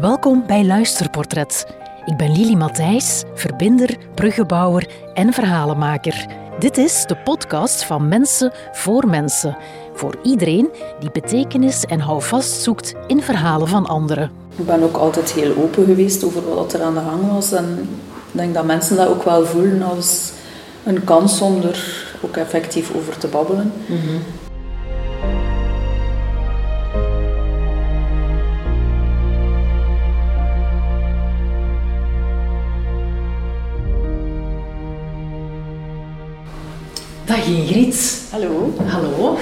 Welkom bij Luisterportret. Ik ben Lili Matthijs, verbinder, bruggenbouwer en verhalenmaker. Dit is de podcast van Mensen voor Mensen. Voor iedereen die betekenis en houvast zoekt in verhalen van anderen. Ik ben ook altijd heel open geweest over wat er aan de gang was. En ik denk dat mensen dat ook wel voelen als een kans om er ook effectief over te babbelen. Dag Ingrid. Hallo. Hallo.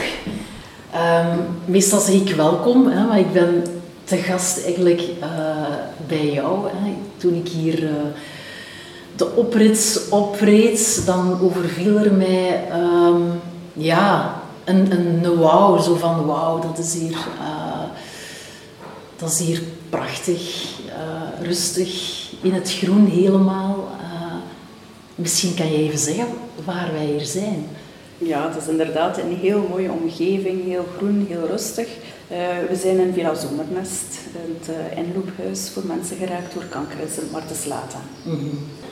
Ehm, meestal zeg ik welkom, hè, maar ik ben te gast eigenlijk eh, bij jou. Hè. Toen ik hier eh, de oprit opreed, dan overviel er mij ehm, ja, een, een, wauw. Zo van wauw, dat is hier, eh, dat is hier prachtig, rustig, in het groen helemaal. Misschien kan je even zeggen waar wij hier zijn. Ja, het is inderdaad een heel mooie omgeving, heel groen, heel rustig. Eh, we zijn in Villa Zomernest, het uh, inloophuis voor mensen geraakt door kanker in Sint Martenslata. Mhm.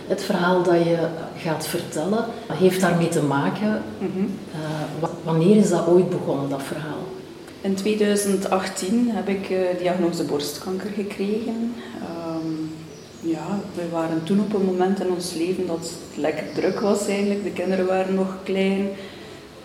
Het verhaal dat je gaat vertellen heeft daarmee te maken. Eh, wa- wanneer is dat ooit begonnen, dat verhaal? In 2018 heb ik eh, diagnose borstkanker gekregen. Ehm, ja, we waren toen op een moment in ons leven dat het lekker druk was eigenlijk. De kinderen waren nog klein.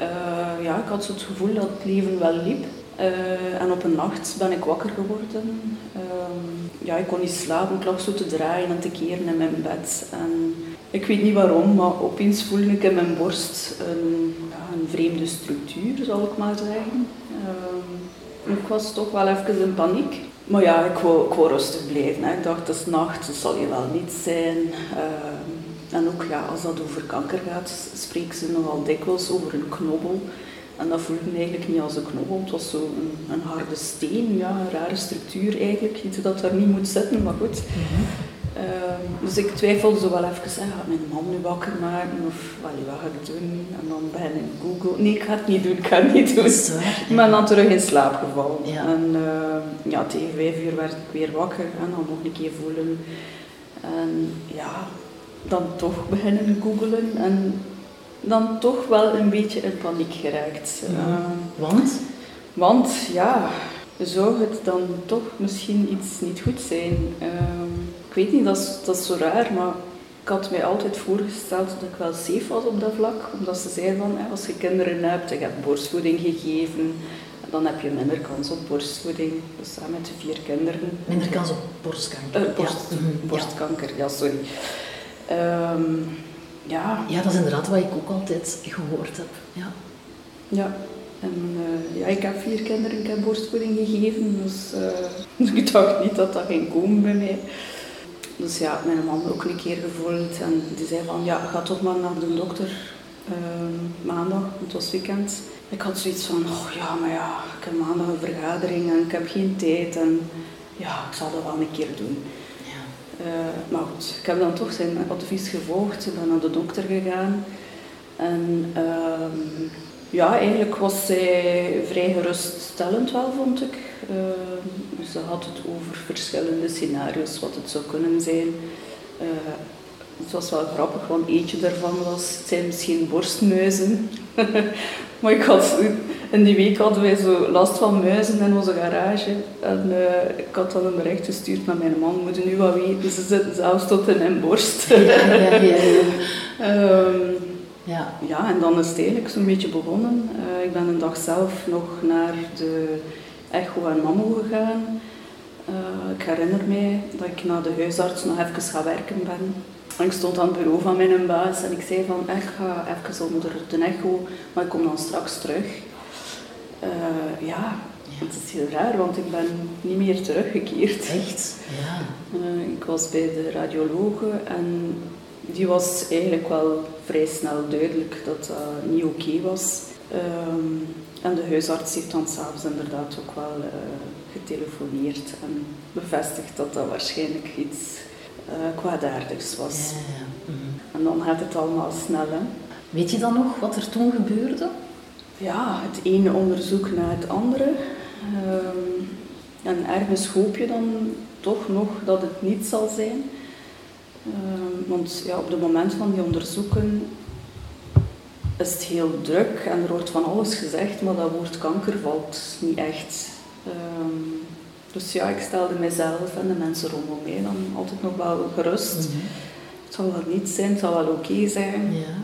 Eh, ja, ik had zo het gevoel dat het leven wel liep. Eh, en op een nacht ben ik wakker geworden. Ehm, ja, ik kon niet slapen, ik lag zo te draaien en te keren in mijn bed. En ik weet niet waarom, maar opeens voelde ik in mijn borst een, ja, een vreemde structuur, zal ik maar zeggen. Ehm, ik was toch wel even in paniek. Maar ja, ik wou, ik wou rustig blijven. Ik dacht, het is nacht, het zal je wel niet zijn. Ehm, en ook ja, als dat over kanker gaat, spreken ze nogal dikwijls over een knobbel. En dat voelde eigenlijk niet als een knobbel, het was zo een, een harde steen, ja, een rare structuur eigenlijk. Iets dat daar niet moet zitten, maar goed. Ehm, dus ik twijfelde zo wel even, hè, gaat mijn man nu wakker maken of wat ga ik doen? En dan begin ik Google. Nee, ik ga het niet doen, ik ga het niet doen. Ik ben dan terug in slaap gevallen. Ja. En eh, ja, tegen vijf uur werd ik weer wakker en dan nog een keer voelen. En ja, dan toch beginnen googelen en dan toch wel een beetje in paniek geraakt. Ja. Ehm, Want? want ja, zou het dan toch misschien iets niet goed zijn? Ehm, ik weet niet, dat is, dat is zo raar, maar ik had mij altijd voorgesteld dat ik wel safe was op dat vlak. Omdat ze zeiden van, hè, als je kinderen hebt, je hebt borstvoeding gegeven, dan heb je minder kans op borstvoeding. Dus samen met de vier kinderen. Minder kans op borstkanker. Eh, borst, Ja. Mhm. borstkanker, ja, sorry. Ehm, ja, Ja, dat is inderdaad wat ik ook altijd gehoord heb. Ja. Ja, en eh, ja, ik heb vier kinderen, ik heb borstvoeding gegeven, dus eh, ik dacht niet dat dat ging komen bij mij. Dus ja, mijn man ook een keer gevoeld en die zei van, ja, ga toch maar naar de dokter ehm, maandag, het was weekend. Ik had zoiets van, oh ja, maar ja, ik heb maandag een vergadering en ik heb geen tijd en ja, ik zal dat wel een keer doen. Eh, maar goed, ik heb dan toch zijn advies gevolgd. Ik ben naar de dokter gegaan. En ehm, ja, eigenlijk was zij vrij geruststellend wel, vond ik. Ehm, ze had het over verschillende scenario's, wat het zou kunnen zijn. Eh, het was wel grappig, want eentje daarvan was, het zijn misschien borstmuizen. maar ik had, in die week hadden wij zo last van muizen in onze garage. En eh, ik had dan een bericht gestuurd naar mijn man, moeten nu wat weten, ze zitten zelfs tot in mijn borst. Ja, ja, ja, ja. Ehm, ja. ja, en dan is het eigenlijk zo'n beetje begonnen. Eh, ik ben een dag zelf nog naar de echo en mammo gegaan. Eh, ik herinner mij dat ik na de huisarts nog even gaan werken ben. En ik stond aan het bureau van mijn baas en ik zei van, "Eh, ik ga even onder de echo, maar ik kom dan straks terug. Eh, ja, het is heel raar, want ik ben niet meer teruggekeerd. Echt? Ja. Eh, ik was bij de radiologe en die was eigenlijk wel vrij snel duidelijk dat dat niet oké was. Ehm, en de huisarts heeft dan s'avonds inderdaad ook wel eh, getelefoneerd en bevestigd dat dat waarschijnlijk iets kwaadaardigs was. Ja. Mhm. En dan gaat het allemaal snel. Hè? Weet je dan nog wat er toen gebeurde? Ja, het ene onderzoek na het andere. Ehm, En ergens hoop je dan toch nog dat het niet zal zijn. Ehm, want ja, op het moment van die onderzoeken is het heel druk en er wordt van alles gezegd, maar dat woord kanker valt niet echt. Ehm, dus ja, ik stelde mezelf en de mensen rondom mij dan altijd nog wel gerust. Mhm. Het zal wel niet zijn, het zal wel oké zijn. Ja.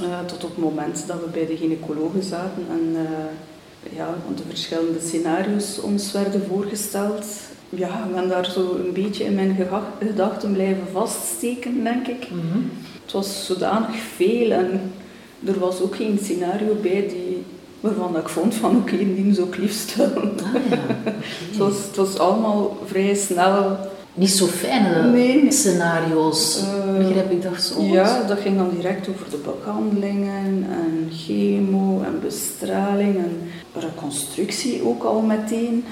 Uh, tot op het moment dat we bij de gynaecologen zaten en uh, ja, de verschillende scenario's ons werden voorgesteld. Ja, ik ben daar zo een beetje in mijn gedachten blijven vaststeken, denk ik. Mhm. Het was zodanig veel en er was ook geen scenario bij die, waarvan ik vond van oké, okay, die zou ik liefst Ah, ja. het, was, het was allemaal vrij snel niet zo fijne nee. scenario's, uh, begrijp ik dat zo? Ja, dat ging dan direct over de behandelingen en chemo en bestraling en reconstructie ook al meteen.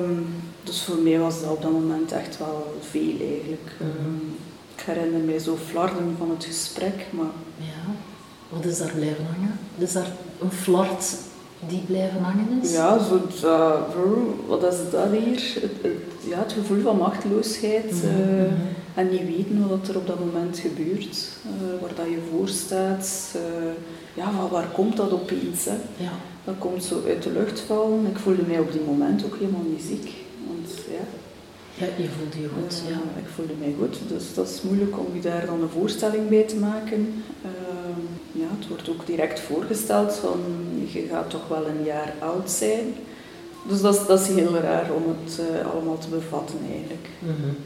Um, dus voor mij was dat op dat moment echt wel veel eigenlijk. Mm ik herinner mij zo flarden van het gesprek, maar... Ja, wat is daar blijven hangen? Is daar een flart die blijven hangen is? Ja, zo, uh, wat is dat hier? Het, ja, het gevoel van machteloosheid mhm, eh, mhm. en niet weten wat er op dat moment gebeurt, uh, waar dat je voor staat. ja, van waar komt dat opeens? Hè? Ja. Dat komt zo uit de lucht vallen. Ik voelde mij op die moment ook helemaal niet ziek. Want, ja, ja, je voelde je goed. ja. Ik voelde mij goed, dus dat is moeilijk om je daar dan een voorstelling bij te maken. Ja, het wordt ook direct voorgesteld van je gaat toch wel een jaar oud zijn. Dus dat is, dat is heel raar om het uh, allemaal te bevatten eigenlijk. Mm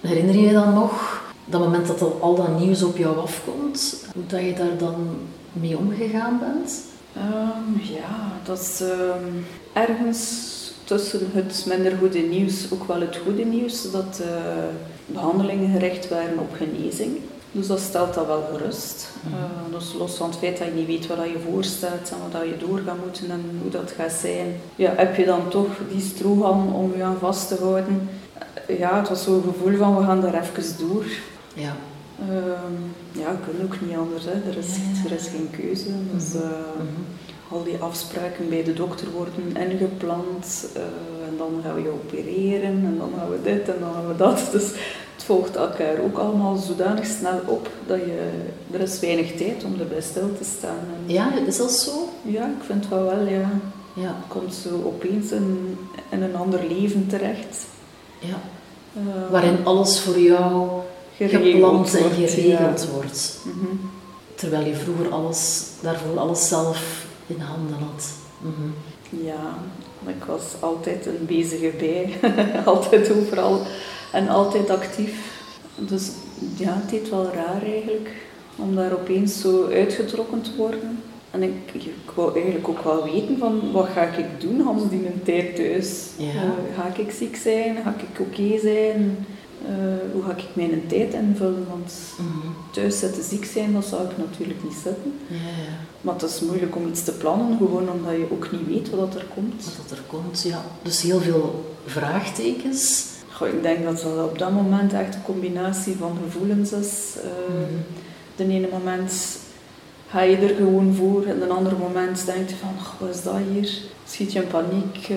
Herinner je je dan nog dat moment dat al dat nieuws op jou afkomt, hoe dat je daar dan mee omgegaan bent? Um, ja, dat is um, ergens tussen het minder goede nieuws ook wel het goede nieuws, dat uh, behandelingen gericht waren op genezing. Dus dat stelt dat wel gerust. Uh, dus los van het feit dat je niet weet wat je voorstaat en wat je door gaat moeten en hoe dat gaat zijn, ja, heb je dan toch die strohalm om je aan vast te houden. Uh, ja, het was zo'n gevoel van we gaan daar even door. Ja. Uh, ja, we kunnen ook niet anders. Hè. Er, is, er is geen keuze. Dus, mm -hmm. al die afspraken bij de dokter worden ingepland. en dan gaan we je opereren en dan gaan we dit en dan gaan we dat. Dus het volgt elkaar ook allemaal zodanig snel op dat je, er is weinig tijd om erbij stil te staan. ja, is dat zo? Ja, ik vind het wel wel, ja. ja. komt zo opeens in, in een ander leven terecht. Ja. Uh, Waarin alles voor jou gepland en geregeld wordt. Mhm. Terwijl je vroeger alles, daarvoor alles zelf in handen had. Mm Ja, ik was altijd een bezige bij. altijd overal en altijd actief. Dus ja, het deed wel raar eigenlijk om daar opeens zo uitgetrokken te worden. En ik, ik wou eigenlijk ook wel weten van wat ga ik doen Hans die een tijd thuis. Ja. Uh, ga ik ziek zijn? Ga ik oké zijn? Uh, hoe ga ik mijn tijd invullen? Want mm thuis zitten ziek zijn, dat zou ik natuurlijk niet zitten. Ja, ja. Maar het is moeilijk om iets te plannen, gewoon omdat je ook niet weet wat er komt. Wat er komt, ja. Dus heel veel vraagtekens ik denk dat het op dat moment echt een combinatie van gevoelens is. Uh, De ene moment ga je er gewoon voor en de andere moment denk je van, wat is dat hier? Schiet je in paniek, uh,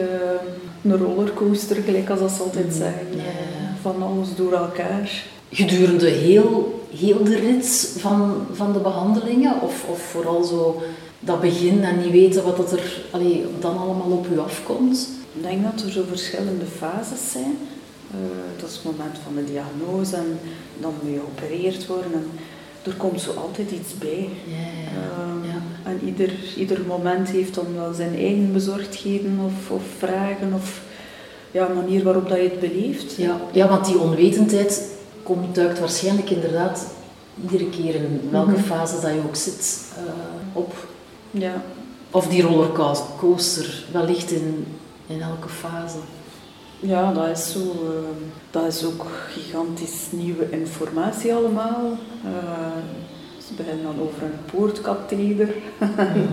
een rollercoaster, gelijk als dat ze altijd mhm. zeggen, uh, van alles door elkaar. Gedurende heel, heel de rit van, van de behandelingen of, of vooral zo dat begin en niet weten wat dat er allee, dan allemaal op u afkomt? Ik denk dat er zo verschillende fases zijn. Uh, dat is het moment van de diagnose en dan moet je geopereerd worden. En er komt zo altijd iets bij. Ja, ja, ja. En ieder, ieder moment heeft dan wel zijn eigen bezorgdheden of, of vragen of ja, manier waarop dat je het beleeft. Ja, ja want die onwetendheid komt, duikt waarschijnlijk inderdaad iedere keer in welke mhm. fase dat je ook zit uh, op. Ja. Of die rollercoaster, wellicht in, in elke fase. Ja, dat is, zo, uh, dat is ook gigantisch nieuwe informatie allemaal. Uh, ze beginnen dan over een poortkatheder.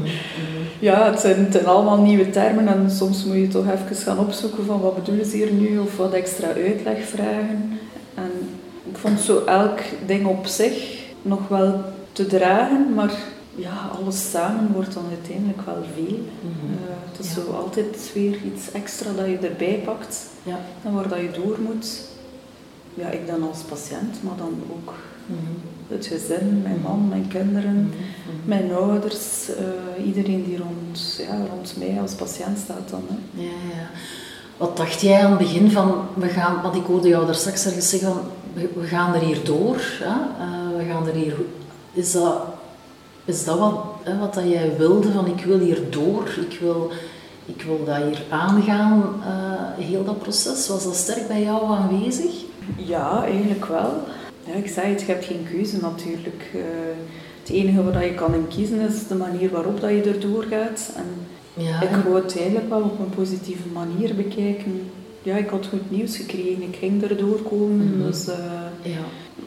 ja, het zijn, het zijn, allemaal nieuwe termen en soms moet je toch even gaan opzoeken van wat bedoelen ze hier nu of wat extra uitleg vragen. En ik vond zo elk ding op zich nog wel te dragen, maar ja, alles samen wordt dan uiteindelijk wel veel. Mhm. Eh, het is Ja. zo altijd weer iets extra dat je erbij pakt Ja. en waar dat je door moet. Ja, ik dan als patiënt, maar dan ook Mhm. het gezin, mijn man, mijn kinderen, Mhm. Mhm. mijn ouders, eh, iedereen die rond, ja, rond mij als patiënt staat dan. Hè. Ja, ja. Wat dacht jij aan het begin van, we gaan, want ik hoorde jou daar straks ergens zeggen van, we, we gaan er hier door, hè? Eh, we gaan er hier, is dat, is dat wat, hè, wat dat jij wilde, van ik wil hier door, ik wil, ik wil dat hier aangaan, eh, heel dat proces, was dat sterk bij jou aanwezig? Ja, eigenlijk wel. Ja, ik zei het, je hebt geen keuze natuurlijk. Eh, het enige wat je kan in kiezen is de manier waarop dat je erdoor gaat. En Ja, ik wou het eigenlijk wel op een positieve manier bekijken. Ja, ik had goed nieuws gekregen, ik ging erdoor komen. Mhm. Dus eh, ja.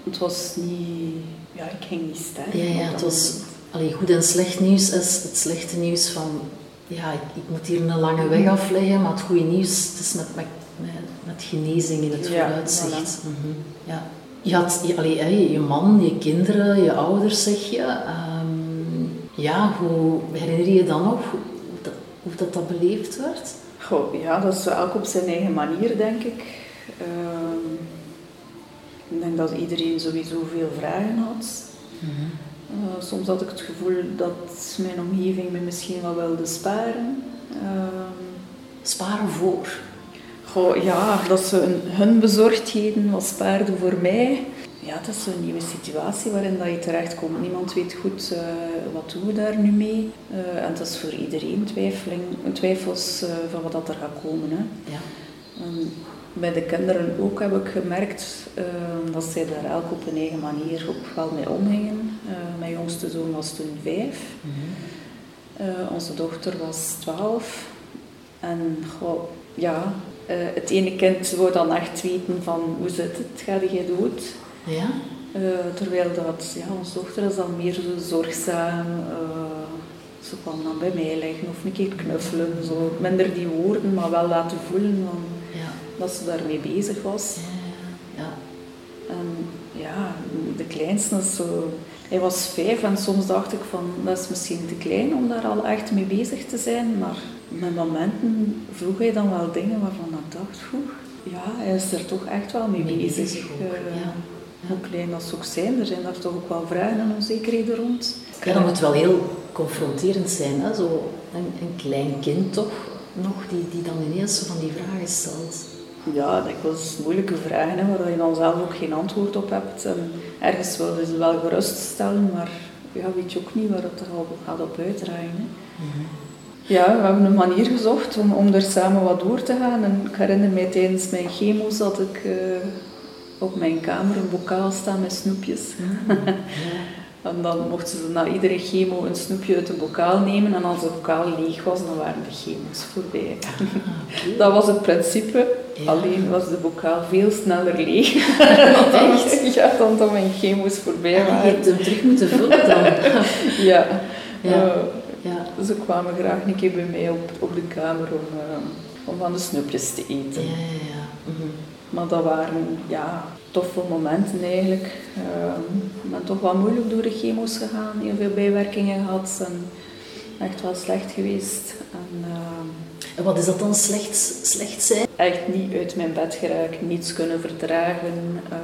het was niet... Ja, ik ging niet sterk. Ja, ja, het was. Allee, goed en slecht nieuws is het slechte nieuws van ja, ik, ik moet hier een lange weg afleggen, maar het goede nieuws het is met, met, met, genezing in het Ja, vooruitzicht. Mhm, ja. Je had je, allee, je man, je kinderen, je ouders, zeg je. Ehm, ja, hoe herinner je je dan nog hoe dat, hoe dat, dat beleefd werd? Goh, ja, dat is elk op zijn eigen manier, denk ik. Ehm, ik denk dat iedereen sowieso veel vragen had. Eh, soms had ik het gevoel dat mijn omgeving me misschien wel wilde sparen. Ehm, Sparen voor. goh, ja, dat ze hun, hun bezorgdheden wat spaarden voor mij. Ja, dat is een nieuwe situatie waarin dat je terechtkomt. Niemand weet goed eh, wat doen we daar nu mee. Eh, en het is voor iedereen twijfeling, twijfels van wat dat er gaat komen. Hè. Ja. En bij de kinderen ook heb ik gemerkt eh, dat zij daar elk op hun eigen manier ook wel mee omgingen. Eh, mijn jongste zoon was toen vijf. Eh, onze dochter was twaalf. En goh, ja, eh, het ene kind wou dan echt weten van hoe zit het, ga jij dood? Ja? Terwijl dat, ja, onze dochter is dan meer zo zorgzaam. ze kwam dan bij mij liggen of een keer knuffelen. Zo. Minder die woorden, maar wel laten voelen. Dat ze daarmee bezig was. Ja. En ja, de kleinste is zo... Hij was vijf en soms dacht ik van, dat is misschien te klein om daar al echt mee bezig te zijn. Maar met momenten vroeg hij dan wel dingen waarvan ik dacht, oeh, ja, hij is er toch echt wel mee, Mee bezig. bezig ook, Eh, ja. Hoe klein dat ze ook zijn, er zijn daar toch ook wel vragen en onzekerheden rond. Ja, dat moet wel heel confronterend zijn, hè? Zo een, een klein kind toch nog, die, die dan ineens zo van die vragen stelt. Ja, dat was moeilijke vragen hè, waar je dan zelf ook geen antwoord op hebt. En ergens wilden ze wel geruststellen, maar ja, weet je ook niet waar het er al gaat op uitdraaien. Hè. Ja, we hebben een manier gezocht om, om er samen wat door te gaan. En ik herinner mij tijdens mijn chemo's dat ik eh, op mijn kamer een bokaal staan met snoepjes. En dan mochten ze na iedere chemo een snoepje uit de bokaal nemen. En als de bokaal leeg was, dan waren de chemo's voorbij. Dat was het principe. Ja. Alleen was de bokaal veel sneller leeg. Echt? Ja, dan dat mijn chemo's voorbij Ja, je waren. hebt hem terug moeten vullen dan. Ja. Ja. Eh, Ja. ze kwamen graag een keer bij mij op, op de kamer om, eh, om van de snoepjes te Ja, eten. ja, ja. Mhm. Maar dat waren ja, toffe momenten eigenlijk. Ehm, ik ben toch wel moeilijk door de chemo's gegaan, heel veel bijwerkingen gehad en echt wel slecht geweest. En, ehm, En wat is dat dan slecht, slecht zijn? echt niet uit mijn bed geraakt, niets kunnen verdragen. Eh,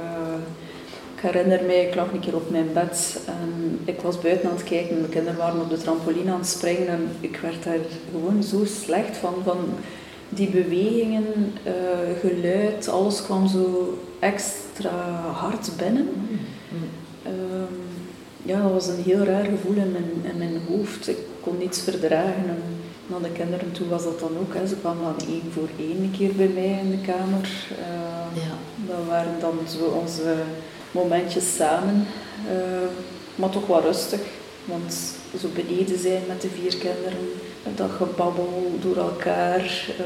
ik herinner mij, ik lag een keer op mijn bed en ik was buiten aan het kijken en de kinderen waren op de trampoline aan het springen en ik werd daar gewoon zo slecht van. van die bewegingen, eh, geluid, alles kwam zo extra hard binnen. Ehm, ja, dat was een heel raar gevoel in mijn, in mijn hoofd. Ik kon niets verdragen. En naar de kinderen toe was dat dan ook. Hè. Ze kwamen dan één voor één een keer bij mij in de kamer. Eh, Ja. Dat waren dan zo onze momentjes samen. Eh, maar toch wel rustig. Want zo beneden zijn met de vier kinderen, dat gebabbel door elkaar. eh,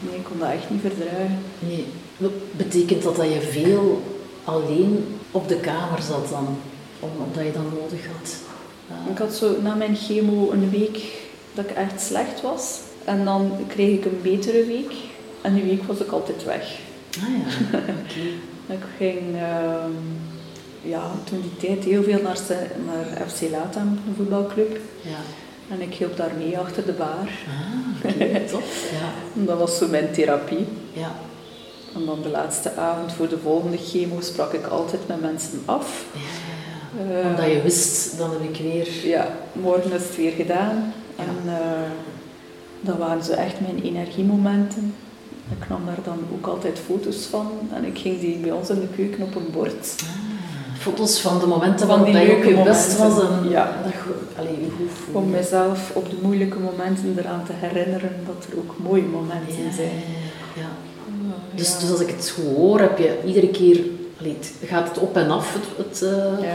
nee, ik kon dat echt niet verdragen. Nee. Betekent dat dat je veel alleen op de kamer zat dan? Om- Omdat je dat nodig had? Ja. Ik had zo na mijn chemo een week dat ik echt slecht was. En dan kreeg ik een betere week. En die week was ik altijd weg. Ah ja, oké. Ik ging, ehm, ja, toen die tijd heel veel naar, naar FC Latam, de voetbalclub. Ja. En ik hielp daar mee achter de bar. Ah, tof. Ja. Dat was zo mijn therapie. Ja. En dan de laatste avond voor de volgende chemo sprak ik altijd met mensen af. Ja, ja, Eh, ja. Omdat je wist, dan heb ik weer... Ja, morgen is het weer gedaan. En eh, dat waren zo echt mijn energiemomenten. Ik nam daar dan ook altijd foto's van. En ik ging die bij ons in de keuken op een bord. Ah, foto's van de momenten Van waarop je op leuke je best was en Ja. dat je allee, je goed voelde. Om mezelf op de moeilijke momenten eraan te herinneren dat er ook mooie momenten Ja, zijn. ja. Uh, Dus, ja. dus als ik het goed hoor, heb je iedere keer... allee, het gaat het op en af, het, het, eh,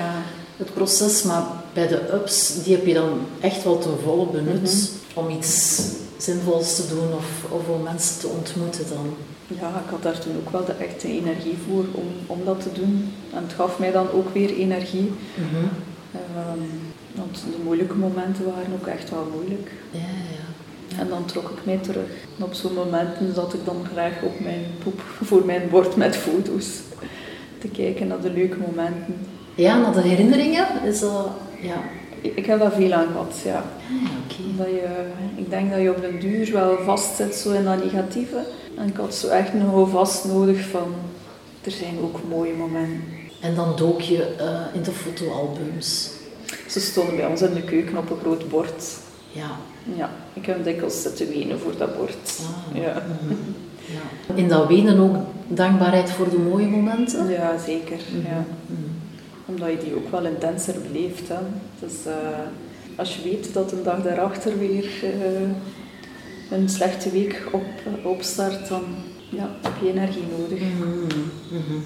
het proces, maar bij de ups, die heb je dan echt wel ten volle benut om iets zinvols te doen of, of om mensen te ontmoeten dan. Ja, ik had daar toen ook wel de echte energie voor om, om dat te doen. En het gaf mij dan ook weer energie. Mhm. Ehm, want de moeilijke momenten waren ook echt wel moeilijk. Ja, ja. En dan trok ik mij terug. En op zo'n momenten zat ik dan graag op mijn poep voor mijn bord met foto's. Te kijken naar de leuke momenten. Ja, naar de herinneringen is dat... Ja, Ik ik heb daar veel aan gehad, ja. ah, oké. Dat je, ik denk dat je op den duur wel vastzit zo in dat negatieve. En ik had zo echt een houvast nodig van... Er zijn ook mooie momenten. En dan dook je eh, in de fotoalbums. Ze stonden bij ons in de keuken op een groot bord. Ja. Ja, ik heb dikwijls zitten wenen voor dat bord. Ah. Ja. Mhm. ja. In dat wenen ook dankbaarheid voor de mooie momenten? ja, zeker. Mhm. Ja. Mhm. Omdat je die ook wel intenser beleeft. Hè. Dus eh, als je weet dat een dag daarachter weer eh, een slechte week op, opstart, dan ja, heb je energie nodig. Mhm, mhm.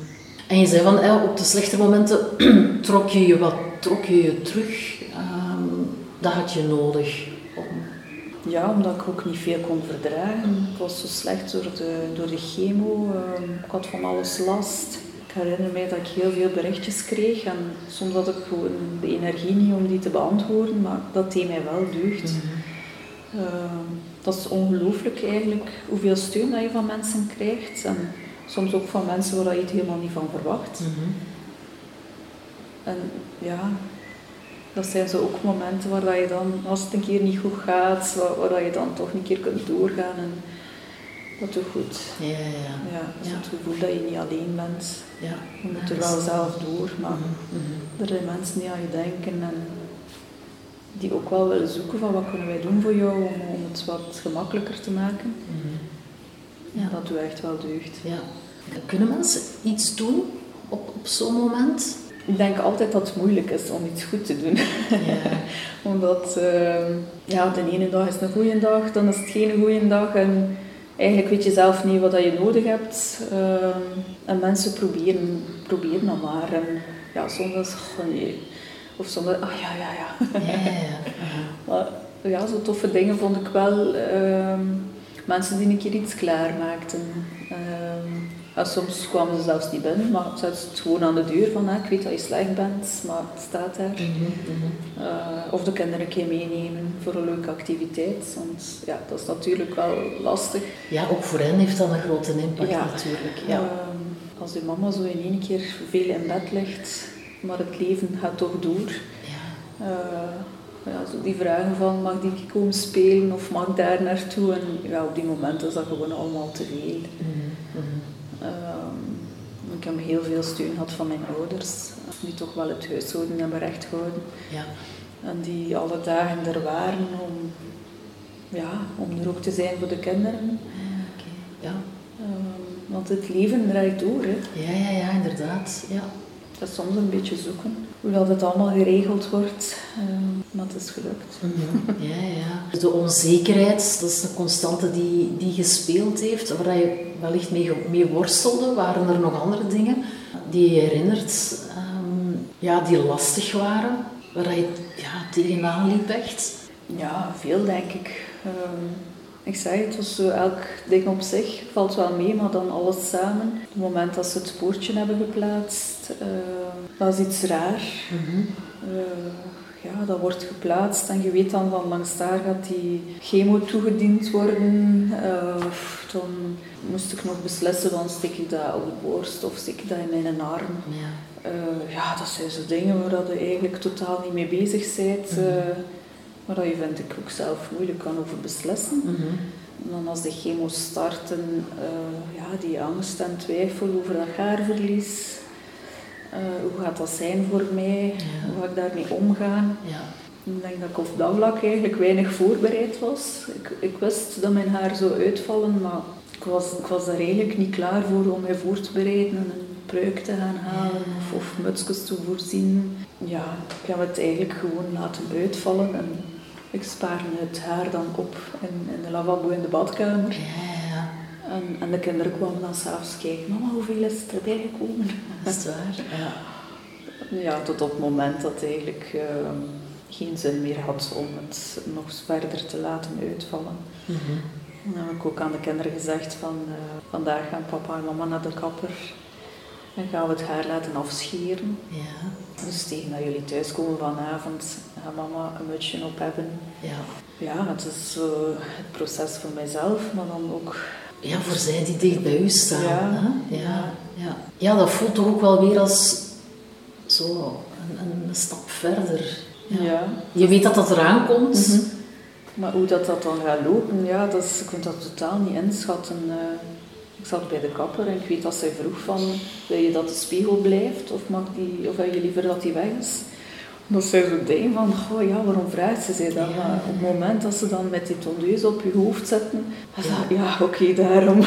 En je zei van, eh, op de slechte momenten trok je je wat, trok je je terug. Ehm, dat had je nodig. Om... Ja, omdat ik ook niet veel kon verdragen. Het was zo slecht door de, door de chemo. ehm, ik had van alles last. Ik herinner mij dat ik heel veel berichtjes kreeg. En soms had ik gewoon de energie niet om die te beantwoorden. Maar dat deed mij wel deugd. Ehm, dat is ongelooflijk eigenlijk hoeveel steun dat je van mensen krijgt. En soms ook van mensen waar je het helemaal niet van verwacht. Mhm. En ja, dat zijn zo ook momenten waar dat je dan, als het een keer niet goed gaat, waar, waar dat je dan toch een keer kunt doorgaan. En dat doet goed. Ja, ja, ja. Ja, dus Ja. het gevoel dat je niet alleen bent. ja. Je moet er dat wel is- zelf door, maar mhm. er zijn mensen die aan je denken en die ook wel willen zoeken van wat kunnen wij doen voor jou om, om het wat gemakkelijker te maken. Mhm. Ja, dat doet echt wel deugd. Ja. Kunnen mensen iets doen op, op zo'n moment? Ik denk altijd dat het moeilijk is om iets goed te doen. Ja. Omdat ehm, ja, de ene dag is een goede dag, dan is het geen goede dag. En eigenlijk weet je zelf niet wat je nodig hebt. Ehm, en mensen proberen, proberen dat maar. En ja, soms is het gewoon nee. Of soms, ah ja, ja, ja. Ja. Maar ja, zo toffe dingen vond ik wel. ehm, mensen die een keer iets klaarmaakten. Ja, soms kwamen ze zelfs niet binnen, maar zetten ze het gewoon aan de deur van, ah, ik weet dat je slecht bent, maar het staat daar. Mhm, mhm. Eh, of de kinderen een keer meenemen voor een leuke activiteit. Want ja, dat is natuurlijk wel lastig. Ja, ook voor hen heeft dat een grote impact Ja. natuurlijk. Ja. Ehm, als je mama zo in één keer veel in bed ligt, maar het leven gaat toch door. Ja. Eh, ja, zo die vragen van mag die komen spelen of mag ik daar naartoe? En ja, op die momenten is dat gewoon allemaal te veel. Mhm, mhm. Ehm, ik heb heel veel steun gehad van mijn ouders, die toch wel het huishouden hebben recht gehouden. Ja. En die alle dagen er waren om, ja, om er ook te zijn voor de kinderen. Ja, oké. Ja. Ehm, want het leven draait door. Hè. Ja, ja, ja, inderdaad. Ja. Dat is soms een beetje zoeken hoe dat het allemaal geregeld wordt. Ehm, maar het is gelukt. Ja, ja. De onzekerheid, dat is een constante die, die gespeeld heeft, waar je wellicht mee, mee worstelde. Waren er nog andere dingen die je herinnert, ehm, ja, die lastig waren, waar je ja, tegenaan liep echt? Ja, veel denk ik. Ehm, ik zei het, was zo elk ding op zich valt wel mee, maar dan alles samen. Het moment dat ze het poortje hebben geplaatst, ehm, dat is iets raar. Mhm. Eh, ja, dat wordt geplaatst en je weet dan van langs daar gaat die chemo toegediend worden. Uh, dan moest ik nog beslissen van stik ik dat op de borst of stik ik dat in mijn arm. Ja, ja dat zijn zo dingen waar je eigenlijk totaal niet mee bezig bent. Mm maar dat je vind ik ook zelf moeilijk kan over beslissen. Mhm. En dan als de chemo starten, ja, die angst en twijfel over dat haarverlies. Uh, hoe gaat dat zijn voor mij? Hoe ga ik daarmee omgaan? Ja. Ik denk dat ik op dat vlak eigenlijk weinig voorbereid was. Ik, ik wist dat mijn haar zou uitvallen, maar ik was, ik was daar eigenlijk niet klaar voor om mij voor te bereiden en een pruik te gaan halen of, of mutsjes te voorzien. Ja, ik heb het eigenlijk gewoon laten uitvallen en ik spaarde het haar dan op in, in de lavabo in de badkamer. Ja, en, en, de kinderen kwamen dan s'avonds kijken, mama, hoeveel is er erbij gekomen? Dat is waar, ja. Ja, tot op het moment dat het eigenlijk ehm, geen zin meer had om het nog verder te laten uitvallen. Mm -hmm. Dan heb ik ook aan de kinderen gezegd van, uh, vandaag gaan papa en mama naar de kapper. En gaan we het haar laten afscheren. Ja. Dus tegen dat jullie thuiskomen vanavond, gaat mama een mutsje op hebben. Ja. Ja, het is zo het proces voor mijzelf, maar dan ook ja, voor zij die dicht bij u staan. Ja, ja, ja. ja, dat voelt toch ook wel weer als zo een, een stap verder. Ja. Je weet dat dat eraan komt. Mhm. Maar hoe dat, dat dan gaat lopen, ja, dat is, ik kunt dat totaal niet inschatten. Uh, ik zat bij de kapper en ik weet dat zij vroeg van, wil je dat de spiegel blijft of, mag die, of wil je liever dat die weg is? Dat zij zo denken van, goh, ja, waarom vraagt ze zich dat? Maar op het moment dat ze dan met die tondeuse op je hoofd zetten, ja, ja oké, daarom.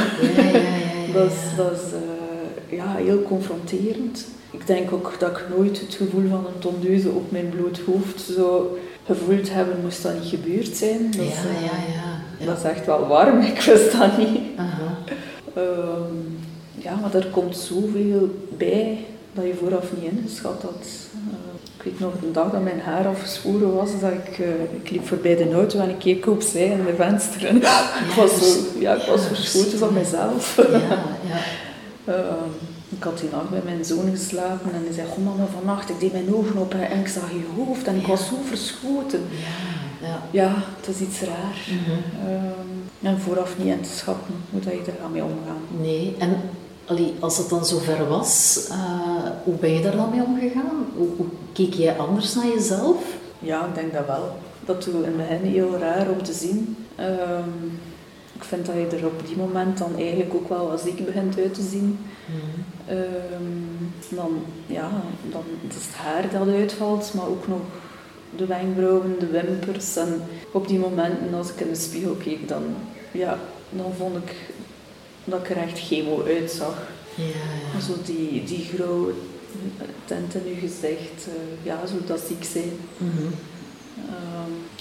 dat is, dat is uh, ja, heel confronterend. Ik denk ook dat ik nooit het gevoel van een tondeuse op mijn bloed hoofd zo gevoeld hebben, moest dat niet gebeurd zijn. Dat, ja, ja, ja, ja, Dat is echt wel warm, ik wist dat niet. Um, ja, maar er komt zoveel bij dat je vooraf niet ingeschat had. Weet nog de dag dat mijn haar afgeschoren was, dat ik, uh, ik liep voorbij de auto en ik keek opzij in de venster. En ik was, zo, ja, ik was verschoten van mezelf. Ja, ja. uh, ik had die nacht bij mijn zoon geslapen en hij zei, oh mama, vannacht, ik deed mijn ogen op en ik zag je hoofd en ik was zo verschoten. Ja, ja. ja het is iets raar. Mm -hmm. en vooraf niet in te schatten hoe dat je er mee omgaan. Nee, en allee, als het dan zover was, uh, hoe ben je daar dan mee omgegaan? Hoe, hoe, keek jij anders naar jezelf? Ja, ik denk dat wel. Dat was in het begin heel raar om te zien. Um, ik vind dat je er op die moment dan eigenlijk ook wel wat ziek begint uit te zien. Mm. Um, dan, ja, dan het is het haar dat uitvalt, maar ook nog de wenkbrauwen, de wimpers. En op die momenten, als ik in de spiegel keek, dan, ja, dan vond ik dat ik er echt chemo uitzag. Ja, ja. Zo die, die grauwe tent in je gezicht, uh, ja, zo dat ziek zijn. Mm -hmm.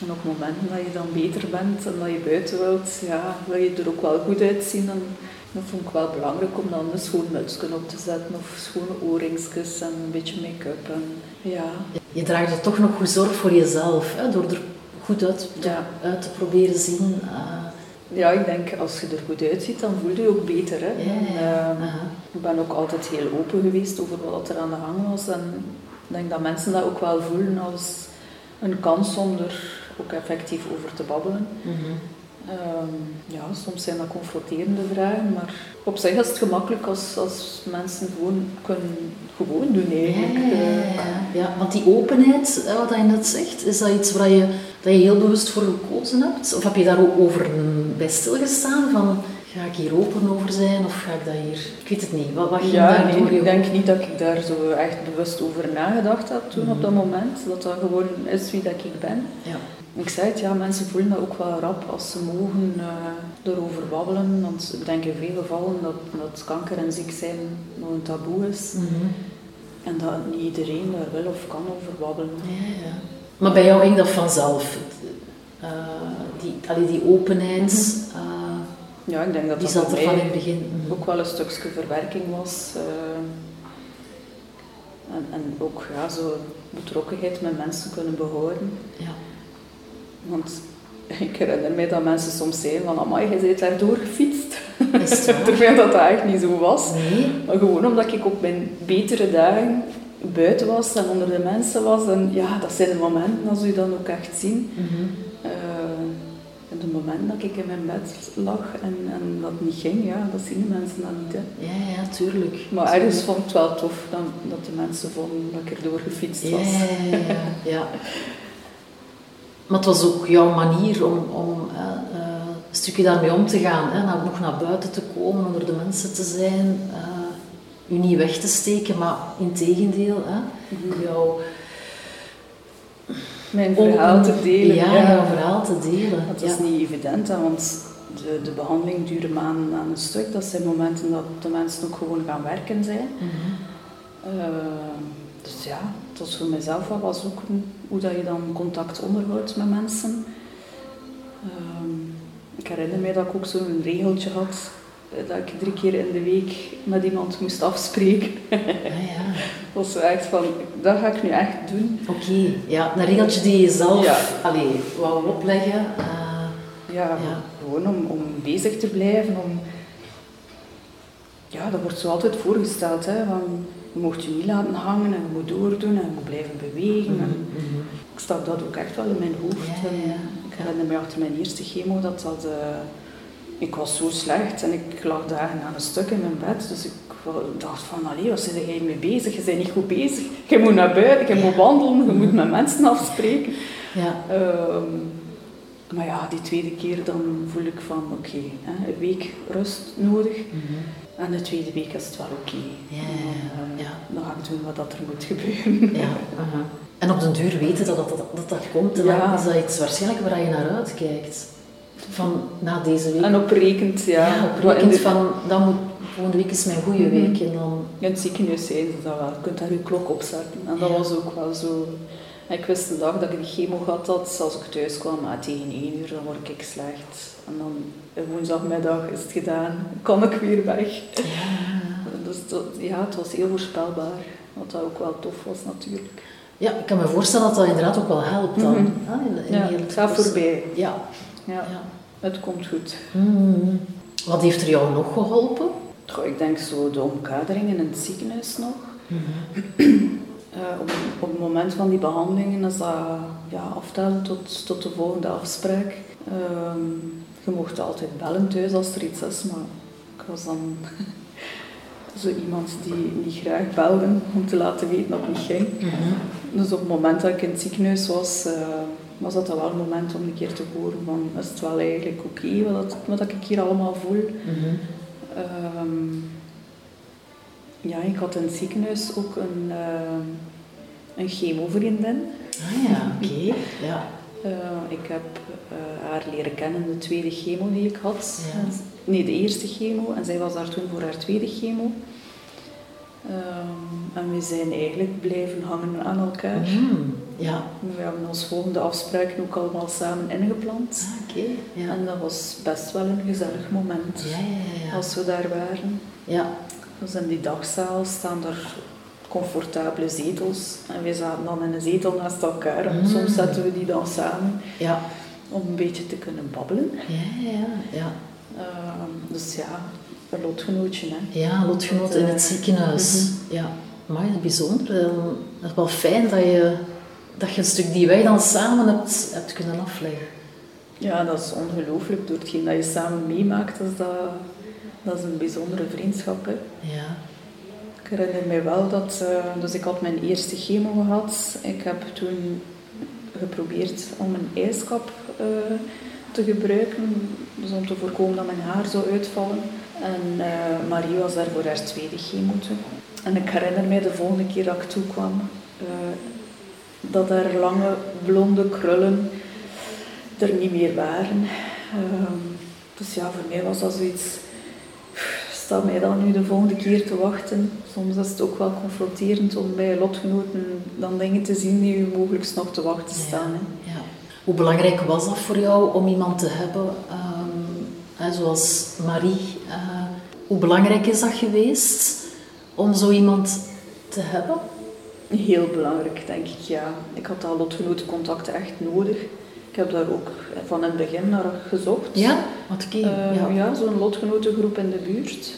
en op momenten dat je dan beter bent en dat je buiten wilt, ja, wil je er ook wel goed uitzien. En dat vond ik wel belangrijk om dan een schoon mutsje op te zetten of schone oorringsjes en een beetje make-up. Ja. Je draagt er toch nog goed zorg voor jezelf, hè, door er goed uit te, uit te proberen zien. Uh, ja, ik denk als je er goed uitziet, dan voel je je ook beter. Hè? Ja, ehm, ik ben ook altijd heel open geweest over wat er aan de gang was. En ik denk dat mensen dat ook wel voelen als een kans om er ook effectief over te babbelen. Mhm. Ehm, ja, soms zijn dat confronterende vragen, maar op zich is het gemakkelijk als, als mensen gewoon kunnen gewoon doen eigenlijk. Ja, ja, ja. want die openheid, wat je net zegt, is dat iets waar je, dat je heel bewust voor gekozen hebt? Of heb je daar ook over bij stilgestaan? Van, ga ik hier open over zijn of ga ik dat hier... Ik weet het niet. Wat, wat ja, nee, ik denk niet dat ik daar zo echt bewust over nagedacht heb toen op dat mhm. moment. Dat dat gewoon is wie dat ik ben. Ja. Ik zei het, ja, mensen voelen dat ook wel rap als ze mogen uh, erover babbelen. Want ik denk in veel gevallen dat, dat kanker en ziek zijn nog een taboe is. Mhm. En dat niet iedereen daar wil of kan over babbelen. Ja, ja. Maar bij jou ging dat vanzelf? Uh, die, allee, die openheid... Mhm. Uh, ja, ik denk dat die dat zat er van in het begin. Mhm. ook wel een stukje verwerking was. en, en ook ja, zo betrokkenheid met mensen kunnen behouden. Ja. Want ik herinner mij dat mensen soms zeiden van, amai, je bent daar doorgefietst. Terwijl dat eigenlijk niet zo was. Nee. Maar gewoon omdat ik op mijn betere dagen buiten was en onder de mensen was. En ja, dat zijn de momenten als je dan ook echt zien. Mhm. Uh, en de moment dat ik in mijn bed lag en, en dat niet ging, ja, dat zien de mensen dan niet. Hè. Ja, ja, tuurlijk. Maar ergens vond ik het wel tof dan, dat de mensen vonden dat ik erdoor gefietst was. Ja, ja, ja, ja. Maar het was ook jouw manier om, om uh, een stukje daarmee om te gaan. Hè? Nou, nog naar buiten te komen, onder de mensen te zijn. Uh, je niet weg te steken, maar in tegendeel. Hè? Mhm. Jouw mijn verhaal te delen. Ja, ja. jouw verhaal te delen. Dat is ja. niet evident, hè, want de, de behandeling duurt maanden aan een stuk. Dat zijn momenten dat de mensen ook gewoon gaan werken zijn. Mm -hmm. uh, dus ja, het was voor mezelf wel wat zoeken hoe dat je dan contact onderhoudt met mensen. Uh, ik herinner mij dat ik ook zo'n regeltje had dat ik drie keer in de week met iemand moest afspreken. Ah, ja. Dat was zo echt van, dat ga ik nu echt doen. Oké, okay. ja, een regeltje die je zelf ja. allee, wou opleggen. Uh, ja, ja, gewoon om, om bezig te blijven. Om... Ja, dat wordt zo altijd voorgesteld. Hè, van, je mocht je niet laten hangen en je moet doordoen en je moet blijven bewegen. Mm en -hmm. Ik stak dat ook echt wel in mijn hoofd. Ja, ja. Ik herinner me achter mijn eerste chemo dat dat... Uh, ik was zo slecht en ik lag dagen aan een stuk in mijn bed. Dus ik dacht van, allee, wat ben jij mee bezig? Je bent niet goed bezig. Je moet naar buiten, je moet wandelen, je moet met mensen afspreken. Ja. Um, maar ja, die tweede keer dan voel ik van, oké, okay, een week rust nodig. Mm -hmm. En de tweede week is het wel oké. Okay. Ja, dan, ja. dan ga ik doen wat dat er moet gebeuren. Ja. En op den duur weten dat dat, dat, dat, komt, Ja. dan is dat iets waarschijnlijk waar je naar uitkijkt. Van na deze week. En op rekent, ja. Ja, op rekent van, dan moet, volgende week is mijn goede Mhm. week. En dan, In het ziekenhuis zijn ze dat wel. Je kunt daar je klok op zetten. En dat Ja. was ook wel zo. Ik wist de dag dat ik die chemo gehad had, als ik thuis kwam, ah, tegen één uur, dan word ik slecht. En dan eh, woensdagmiddag is het gedaan, kan ik weer weg. ja. Dus dat, ja, het was heel voorspelbaar. Wat dat ook wel tof was natuurlijk. ja, ik kan me voorstellen dat dat inderdaad ook wel helpt dan. Mhm. hè, in- in Ja, heel het gaat voorbij. Ja. Ja, ja. het komt goed. Mm. Wat heeft er jou nog geholpen? Goh, ik denk zo de omkadering in het ziekenhuis nog. Eh, op, op het moment van die behandelingen is dat ja, aftellen tot, tot de volgende afspraak. Ehm, je mocht altijd bellen thuis als er iets is, maar ik was dan zo iemand die niet graag belde om te laten weten dat het niet ging. Dus op het moment dat ik in het ziekenhuis was, eh, was dat wel een moment om een keer te horen van is het wel eigenlijk oké wat, wat ik hier allemaal voel. Mhm. Ehm, ja, ik had in het ziekenhuis ook een, uh, een chemovriendin. Ah ja, oké. Ja. Uh, ik heb uh, haar leren kennen de tweede chemo die ik had. Ja. Nee, de eerste chemo. En zij was daar toen voor haar tweede chemo. Um, en we zijn eigenlijk blijven hangen aan elkaar. Mm, ja. We hebben ons volgende afspraken ook allemaal samen ingepland. Ah, oké. Ja. En dat was best wel een gezellig moment Ja, ja, ja. als we daar waren. Ja. Dus in die dagzaal staan er comfortabele zetels. En wij zaten dan in een zetel naast elkaar. En Mm. soms zetten we die dan samen Ja. om een beetje te kunnen babbelen. Ja, ja, ja. Ehm, dus ja, een lotgenootje. Hè. Ja, lotgenoot in het Eh, ziekenhuis. Ja, maar is bijzonder. Eh, Het is wel fijn dat je, dat je een stuk die wij dan samen hebt, hebt kunnen afleggen. Ja, dat is ongelooflijk. Door hetgeen dat je samen meemaakt, is dat, dat is een bijzondere vriendschap. Hè. Ja. Ik herinner mij wel dat... eh, dus ik had mijn eerste chemo gehad. Ik heb toen geprobeerd om een ijskap eh, te gebruiken. Dus om te voorkomen dat mijn haar zou uitvallen. En eh, Marie was daar voor haar tweede chemo. En ik herinner mij de volgende keer dat ik toekwam... dat haar lange blonde krullen er niet meer waren. Ehm, dus ja, voor mij was dat zoiets... Sta mij dan nu de volgende keer te wachten? Soms is het ook wel confronterend om bij lotgenoten dan dingen te zien die u mogelijk nog te wachten staan. Ja. Hoe belangrijk was dat voor jou om iemand te hebben, ehm, zoals Marie? eh, hoe belangrijk is dat geweest om zo iemand te hebben? Heel belangrijk, denk ik, ja. Ik had dat lotgenotencontact echt nodig. Ik heb daar ook van in het begin naar gezocht. Ja, wat oké. Eh, ja. ja, zo'n lotgenotengroep in de buurt.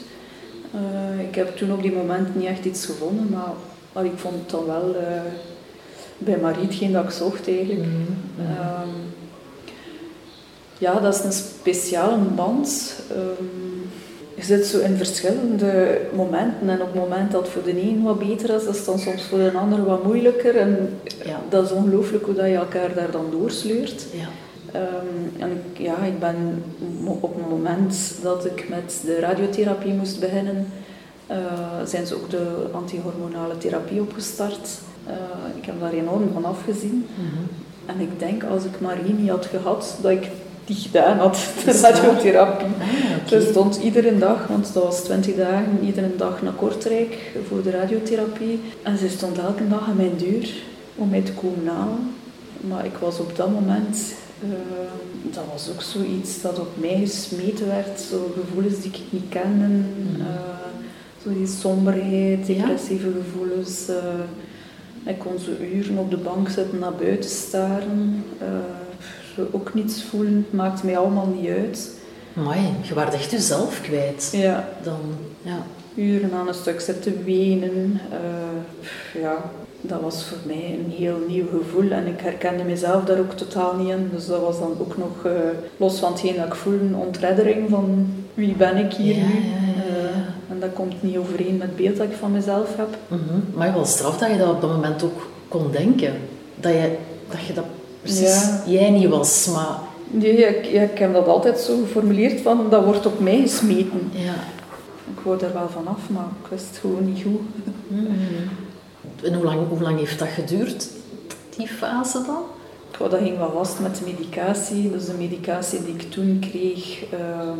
Eh, ik heb toen op die moment niet echt iets gevonden, maar maar ik vond het dan wel uh, bij Marie hetgeen dat ik zocht eigenlijk. Mhm. Ehm, ja, dat is een speciale band. Um, je zit zo in verschillende momenten en op het moment dat het voor de een wat beter is, is het dan soms voor de ander wat moeilijker. En Ja. dat is ongelooflijk hoe dat je elkaar daar dan doorsleurt. Ja. Ehm, en ik, ja, ik ben op het moment dat ik met de radiotherapie moest beginnen, eh, zijn ze ook de antihormonale therapie opgestart. Eh, ik heb daar enorm van afgezien. Mhm. En ik denk als ik Marie niet had gehad, dat ik die gedaan had, de radiotherapie. Ah. Ze stond iedere dag, want dat was 20 dagen, iedere dag naar Kortrijk voor de radiotherapie. En ze stond elke dag aan mijn deur om mij te komen halen. Maar ik was op dat moment, eh, dat was ook zoiets dat op mij gesmeten werd. Zo gevoelens die ik niet kende. Mhm. eh, zo die somberheid, Ja. depressieve gevoelens. eh. ik kon zo uren op de bank zitten, naar buiten staren. Ook niets voelen, maakt mij allemaal niet uit. Amai, je werd echt jezelf kwijt. Ja, Dan, ja. uren aan een stuk zitten wenen. eh, ja, dat was voor mij een heel nieuw gevoel en ik herkende mezelf daar ook totaal niet in. Dus dat was dan ook nog, eh, los van hetgeen dat ik voelde, een ontreddering van wie ben ik hier Ja, nu. ja, ja, ja. Eh, en dat komt niet overeen met het beeld dat ik van mezelf heb. Mhm. Maar wel straf dat je dat op dat moment ook kon denken. Dat je dat, je dat precies Ja. jij niet was, maar Nee, ik, ik heb dat altijd zo geformuleerd van, dat wordt op mij gesmeten. ja. Ik wou er wel vanaf, maar ik wist het gewoon niet goed. Mhm. En hoe lang, hoe lang heeft dat geduurd, die fase dan? Goh, dat ging wel vast met de medicatie. Dus de medicatie die ik toen kreeg, ehm,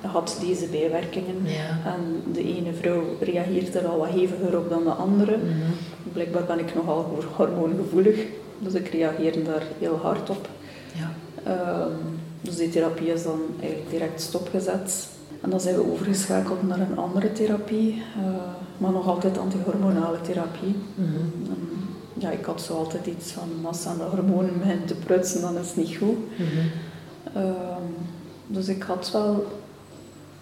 had deze bijwerkingen. Ja. En de ene vrouw reageert er al wat heviger op dan de andere. Mhm. Blijkbaar ben ik nogal hormoongevoelig, dus ik reageer daar heel hard op. Ja. Ehm, dus die therapie is dan eigenlijk direct stopgezet. En dan zijn we overgeschakeld naar een andere therapie, eh, maar nog altijd antihormonale therapie. Mhm. Ja, ik had zo altijd iets van, als aan de hormonen begint te prutsen, dan is het niet goed. Mhm. Ehm, dus ik had wel,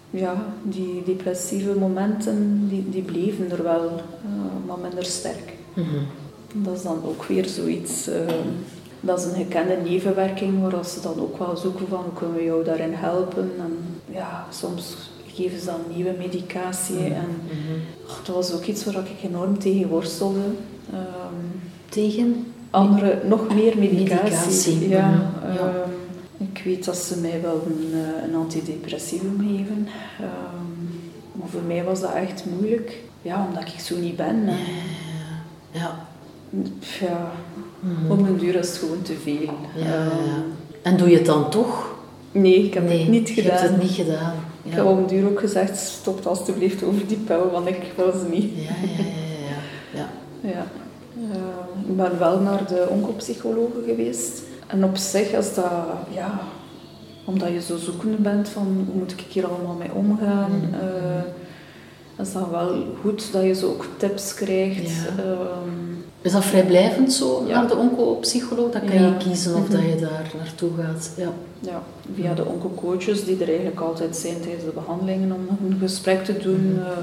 ja, die depressieve momenten, die, die bleven er wel, eh, maar minder sterk. Mhm. Dat is dan ook weer zoiets, ehm, dat is een gekende nevenwerking, waar ze dan ook wel zoeken van, hoe kunnen we jou daarin helpen? En ja, soms geven ze dan nieuwe medicatie en Mhm. oh, dat was ook iets waar ik enorm tegen worstelde. Ehm, Tegen? andere, nog meer medicatie. Medicatie, Ja, mhm, ja. Ehm, ik weet dat ze mij wel een, eh, een antidepressivum geven. Ehm, maar voor mij was dat echt moeilijk. Ja, omdat ik zo niet ben. En, Ja. ja, Mhm. op een duur is het gewoon te veel. Ja, ja, Ehm. En doe je het dan toch? nee, ik heb nee, het niet gedaan. hebt het niet gedaan. Ik Ja. heb op een duur ook gezegd, stop alstublieft over die pil, want ik wil ze niet. Ja, ja, ja, ja. ja. Ja. Eh, ik ben wel naar de oncopsychologe geweest. En op zich is dat, ja, omdat je zo zoekende bent van hoe moet ik hier allemaal mee omgaan, Mhm. eh, is dat wel goed dat je zo ook tips krijgt. Ja. Ehm, Is dat vrijblijvend zo, Ja. naar de oncopsycholoog? Dan kan Ja. je kiezen of dat je daar naartoe gaat. Ja. ja, via de oncocoaches die er eigenlijk altijd zijn tijdens de behandelingen om een gesprek te doen. Mhm. eh,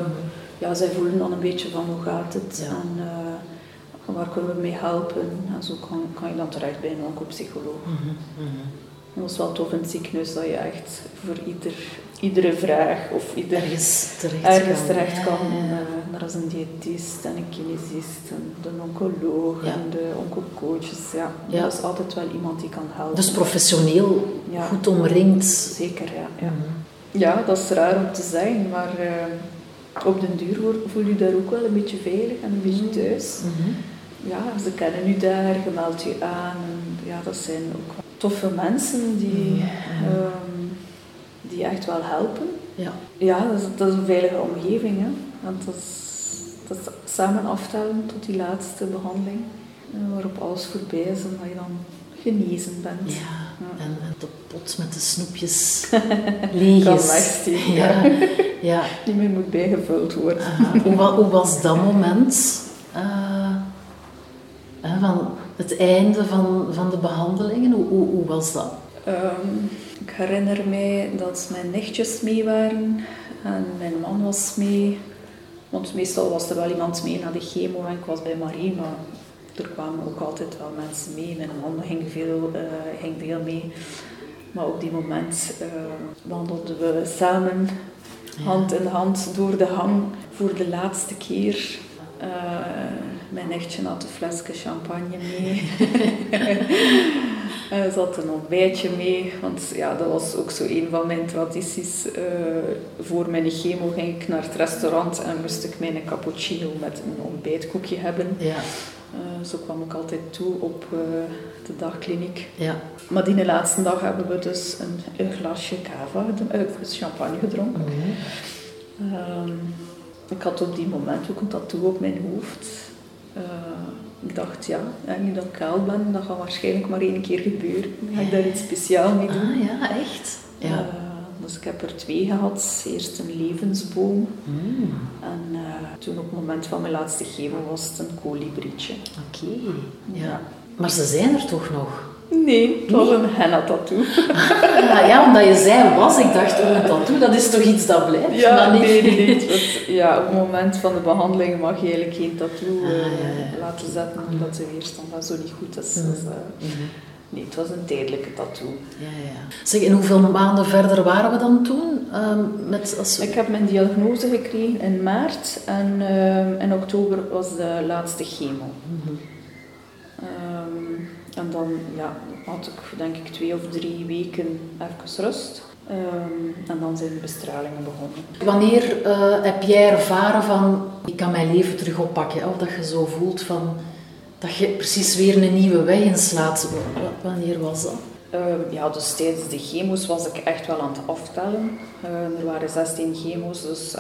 ja, zij voelen dan een beetje van hoe gaat het en eh, waar kunnen we mee helpen. En zo kan, kan je dan terecht bij een oncopsycholoog. Mhm. Dat is wel tof in het ziekenhuis dat je echt voor ieder, iedere vraag of ieder Ergens terecht ergens kan. terecht kan. ja, ja. Eh, er is een diëtist en een kinesist en de oncoloog Ja. en de oncocoaches. Ja, Ja. er is altijd wel iemand die kan helpen. Dus professioneel goed omringd. Zeker, ja. ja. Mhm. Ja, dat is raar om te zeggen, maar eh, op den duur voel je daar ook wel een beetje veilig en een beetje thuis. Mhm. Ja, ze kennen u daar, je meldt je aan. En ja, dat zijn ook toffe mensen die, ehm, die echt wel helpen. Ja. Ja, dat is, dat is een veilige omgeving. Hè? Want dat is, dat is samen aftellen tot die laatste behandeling, eh, waarop alles voorbij is en dat je dan genezen bent. ja. Ja. En de pot met de snoepjes leeg Kan wegsteken, Ja. ja. Die meer moet bijgevuld worden. Ah, hoe, hoe was dat moment eh, eh, van het einde van, van de behandelingen? Hoe, hoe, hoe was dat? Ehm, ik herinner mij dat mijn nichtjes mee waren en mijn man was mee. Want meestal was er wel iemand mee naar de chemo en ik was bij Marie, maar er kwamen ook altijd wel mensen mee. Mijn man ging veel, uh, ging veel mee. Maar op die moment uh, wandelden we samen hand in hand door de hang voor de laatste keer. Uh, mijn echtje had een flesje champagne mee. Er zat een ontbijtje mee, want ja, dat was ook zo een van mijn tradities. Uh, voor mijn chemo ging ik naar het restaurant en moest ik mijn cappuccino met een ontbijtkoekje hebben. Ja. Uh, zo kwam ik altijd toe op uh, de dagkliniek. Ja. Maar die laatste dag hebben we dus een, een glasje cava, champagne gedronken. Mm -hmm. ik had op die moment ook een tattoo op mijn hoofd ik dacht, ja, nu dat ik kaal ben, dat gaat waarschijnlijk maar één keer gebeuren. Ga ik daar iets speciaals mee doen. Ah ja, echt? Ja. Uh, dus ik heb er twee gehad. Eerst een levensboom. Mm. En uh, toen op het moment van mijn laatste geven was het een kolibrietje. Oké, ja. Maar ze zijn er toch nog? Nee, het was een henna-tattoo. Ah, ja, omdat je zei was, ik dacht, oh, een tattoo, dat is toch iets dat blijft? Ja, nee, nee, nee. ja, op het moment van de behandeling mag je eigenlijk geen tattoo ah, uh, laten zetten, omdat de weerstand dan zo niet goed is. Dus, uh, Nee, het was een tijdelijke tattoo. Ja, ja. Zeg, en hoeveel maanden verder waren we dan toen? Um, met, als... Ik heb mijn diagnose gekregen in maart en uh, in oktober was de laatste chemo. Mm -hmm. En dan ja, had ik denk ik twee of drie weken even rust. Um, en dan zijn de bestralingen begonnen. Wanneer uh, heb jij ervaren van ik kan mijn leven terug oppakken? Of dat je zo voelt van dat je precies weer een nieuwe weg inslaat. Wanneer was dat? Uh, ja, dus tijdens de chemo's was ik echt wel aan het aftellen. Uh, er waren 16 chemo's, dus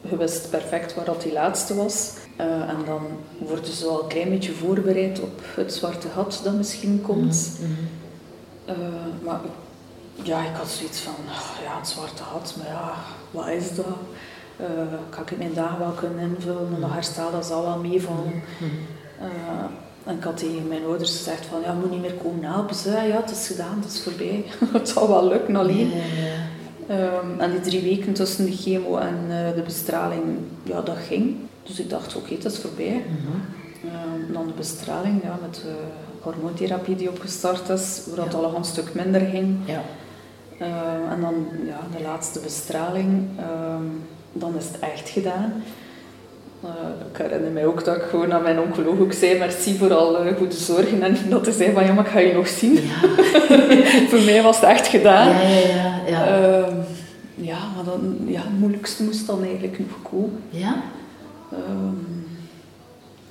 je wist perfect waar dat die laatste was. Uh, en dan worden ze al een klein beetje voorbereid op het zwarte gat dat misschien komt. Mm -hmm. uh, maar ja, ik had zoiets van, oh, ja, het zwarte gat, maar ja, wat is dat? Uh, kan ik mijn dagen wel kunnen invullen en dat herstel dat zal wel meevallen. Mm -hmm. en ik had tegen mijn ouders gezegd van, ja, moet niet meer komen helpen. Ze ja, het is gedaan, het is voorbij. het zal wel lukken alleen. Um, en die drie weken tussen de chemo en de bestraling, ja, dat ging. Dus ik dacht, oké, okay, het is voorbij. Mm -hmm. dan de bestraling ja, met de hormoontherapie die opgestart is, waar het al een stuk minder ging. Ja. Uh, en dan ja, de laatste bestraling, uh, dan is het echt gedaan. Uh, ik herinner mij ook dat ik gewoon aan mijn oncoloog ook zei, merci voor al goede zorgen. En dat hij zei van, ja, maar ik ga je nog zien. Ja. voor mij was het echt gedaan. Ja, ja, ja. Ja, ehm, ja maar dan, ja, het moeilijkste moest dan eigenlijk nog komen. Ja? Um,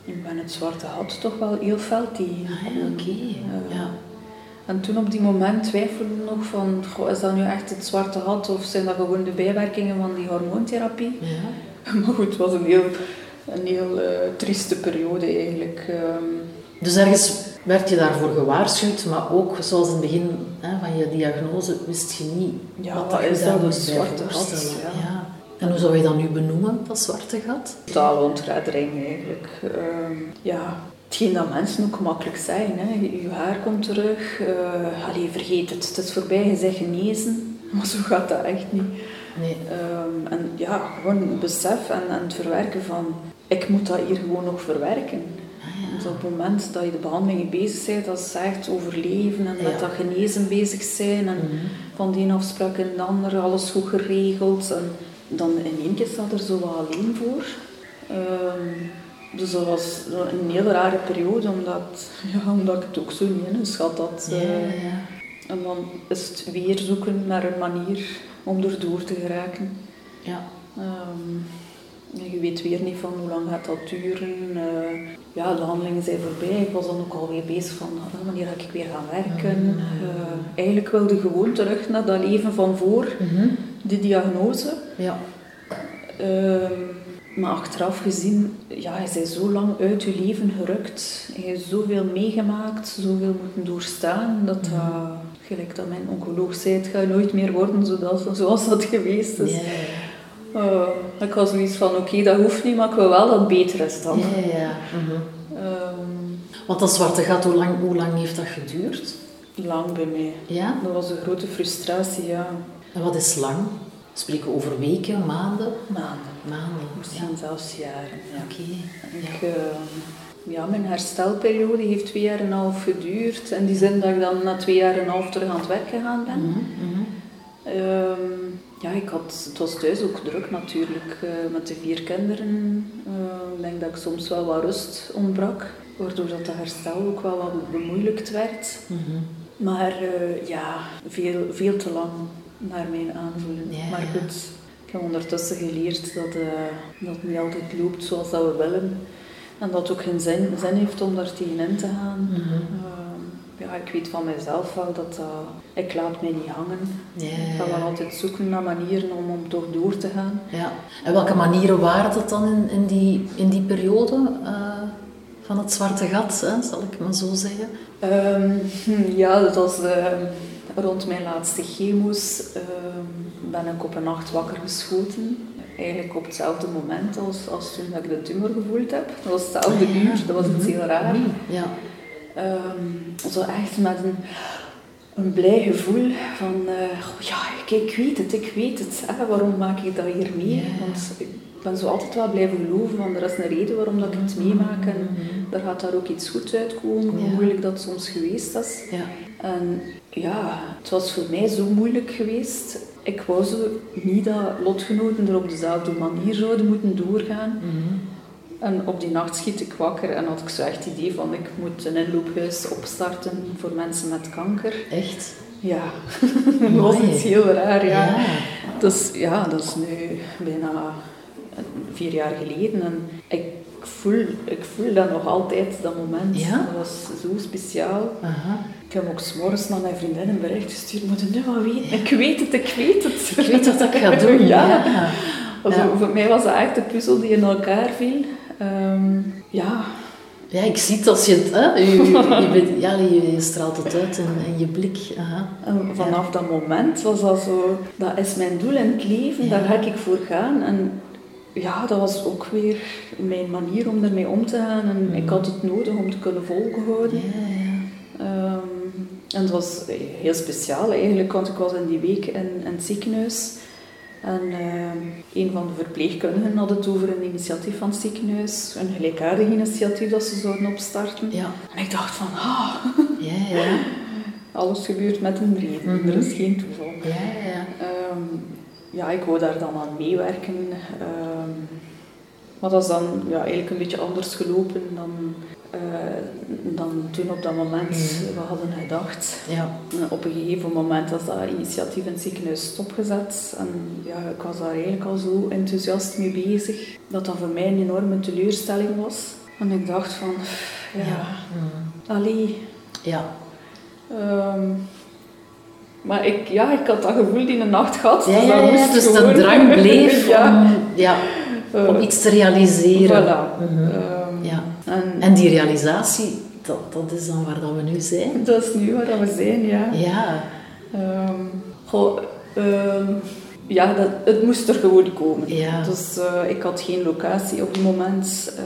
ik ben het zwarte gat toch wel heel fel tegen. Ah, oké. Uh, ja. En toen op die moment twijfelde ik nog van, goh, is dat nu echt het zwarte gat of zijn dat gewoon de bijwerkingen van die hormoontherapie? Ja. Maar goed, het was een heel, een heel uh, trieste periode eigenlijk. Um, dus ergens werd je daarvoor gewaarschuwd, maar ook zoals in het begin hè, van je diagnose wist je niet ja, wat, wat is dat, een zwarte gat? Ja. ja. En hoe zou je dat nu benoemen, dat zwarte gat? Totale ontreddering eigenlijk. Uh, ja, hetgeen dat mensen ook makkelijk. Hè. Je haar komt terug, uh, allee, vergeet het, het is voorbij, je zegt genezen. Maar zo gaat dat echt niet. Nee. Um, en ja, gewoon het besef en, en, het verwerken van, ik moet dat hier gewoon nog verwerken. Dus op het moment dat je de behandelingen bezig bent, dat is echt overleven en met dat genezen bezig zijn. En mm van die afspraak in de andere, alles goed geregeld. En, dan in één keer staat er zo wat alleen voor. Um, dus dat was een hele rare periode, omdat, ja, omdat ik het ook zo niet inschat had. Ja, uh, ja. En dan is het weer zoeken naar een manier om erdoor te geraken. Ja. Um, je weet weer niet van hoe lang gaat dat duren. Uh, ja, de handelingen zijn voorbij. Ik was dan ook alweer bezig van oh, wanneer ga ik weer gaan werken. Uh, eigenlijk wilde gewoon terug naar dat leven van voor mm -hmm. De diagnose. Ja. Uh, maar achteraf gezien, ja, je bent zo lang uit je leven gerukt. Je hebt zoveel meegemaakt, zoveel moeten doorstaan, dat dat, gelijk dat mijn oncoloog zei, het gaat nooit meer worden zoals, zoals dat geweest is. Yeah. Uh, ik was zoiets van, oké, okay, dat hoeft niet, maar ik wil wel dat het beter is dan. Ja, ja. Mm -hmm. um, Want dat zwarte gat, hoe lang, hoe lang heeft dat geduurd? Lang bij mij. Ja? Dat was een grote frustratie, ja. En wat is lang? Spreken we over weken, maanden? Maanden. Maanden. Misschien zelfs jaren. Ja. Oké. Eh, ja, mijn herstelperiode heeft twee jaar en een half geduurd. In die zin dat ik dan na twee jaar en een half terug aan het werk gegaan ben. Mhm, mhm. Ehm, ja, ik had, het was thuis ook druk natuurlijk eh, met de vier kinderen. Eh, ik denk dat ik soms wel wat rust ontbrak, waardoor dat de herstel ook wel wat bemoeilijkt werd. Mhm. Maar eh, ja, veel, veel te lang naar mijn aanvoelen. Ja, maar goed, ik heb ondertussen geleerd dat, eh, dat het niet altijd loopt zoals dat we willen. En dat het ook geen zin, zin heeft om daar tegenin te gaan. Mhm. Ehm, ja, ik weet van mezelf wel dat dat- ik laat mij niet hangen. Ja, Ik ga wel altijd zoeken naar manieren om, om toch door te gaan. Ja. En welke manieren waren dat dan in, in, die, in die periode eh, van het zwarte gat, hè, zal ik maar zo zeggen? Ehm, hm, ja, dat was ehm, rond mijn laatste chemo's. ehm, ben ik op een nacht wakker geschoten. Eigenlijk op hetzelfde moment als, als toen ik de tumor gevoeld heb. Dat was hetzelfde Ah, ja. uur, dat was iets Mhm. heel raar. Oei, Ja. Zo echt met een, een blij gevoel van, eh, ja, ik, ik weet het, ik weet het. Hè, waarom maak ik dat hier mee? Ja. Want ik ben zo altijd wel blijven geloven van, er is een reden waarom dat ik het meemaak. En Mhm. er gaat daar ook iets goed uitkomen, hoe moeilijk dat soms geweest is. Ja. En ja, het was voor mij zo moeilijk geweest. Ik wou zo niet dat lotgenoten er op dezelfde manier zouden moeten doorgaan. Mhm. En op die nacht schiet ik wakker en had ik zo echt het idee van ik moet een inloophuis opstarten voor mensen met kanker. Echt? Ja, dat was iets heel raar, ja. Ja. Dus ja, dat is nu bijna vier jaar geleden en ik voel, ik voel dat nog altijd, dat moment. Ja? Dat was zo speciaal. Aha. Ik heb ook s'morgens naar mijn vriendin een bericht gestuurd, moet je nu weten? Ik weet het, ik weet het. Ik weet wat ik ga doen. ja. ja. Also, Ja. Voor mij was dat echt de puzzel die in elkaar viel. Ehm, ja, Ja, ik zie het als je het... Hè, je, je, bent- ja, je, je straalt het uit in, in je blik. Aha. en vanaf dat moment was dat zo, dat is mijn doel in het leven, daar ga ik voor gaan. En ja, dat was ook weer mijn manier om ermee om te gaan. En ik had het nodig om te kunnen volhouden. ja. Ehm, en het was heel speciaal eigenlijk, want ik was in die week in, in het ziekenhuis. En ehm, een van de verpleegkundigen had het over een initiatief van het ziekenhuis, een gelijkaardig initiatief dat ze zouden opstarten. Ja, En ik dacht van, ah, ja, ja. alles gebeurt met een reden, Mhm. er is geen toeval. Ja, ja. Ehm, ja, ik wou daar dan aan meewerken. ehm, maar dat is dan ja, eigenlijk een beetje anders gelopen dan, eh, dan toen op dat moment Mhm. we hadden gedacht. Ja, En Op een gegeven moment was dat initiatief in het ziekenhuis stopgezet. En ja, ik was daar eigenlijk al zo enthousiast mee bezig, dat dat voor mij een enorme teleurstelling was. En ik dacht van, ja, ja. Mhm. allee, Ja, Ehm, maar ik, ja, ik had dat gevoel die een nacht gehad. ja, dus dat ja, dus de gewoon. drang bleef ja. om, ja, om iets te realiseren. Voilà. Mhm. Ehm, Ja. En, En die realisatie, dat, dat is dan waar dat we nu zijn. dat is nu waar we zijn, ja. Ja, goh, ehm, ja, dat, het moest er gewoon komen. Ja. Dus eh, ik had geen locatie op het moment, eh,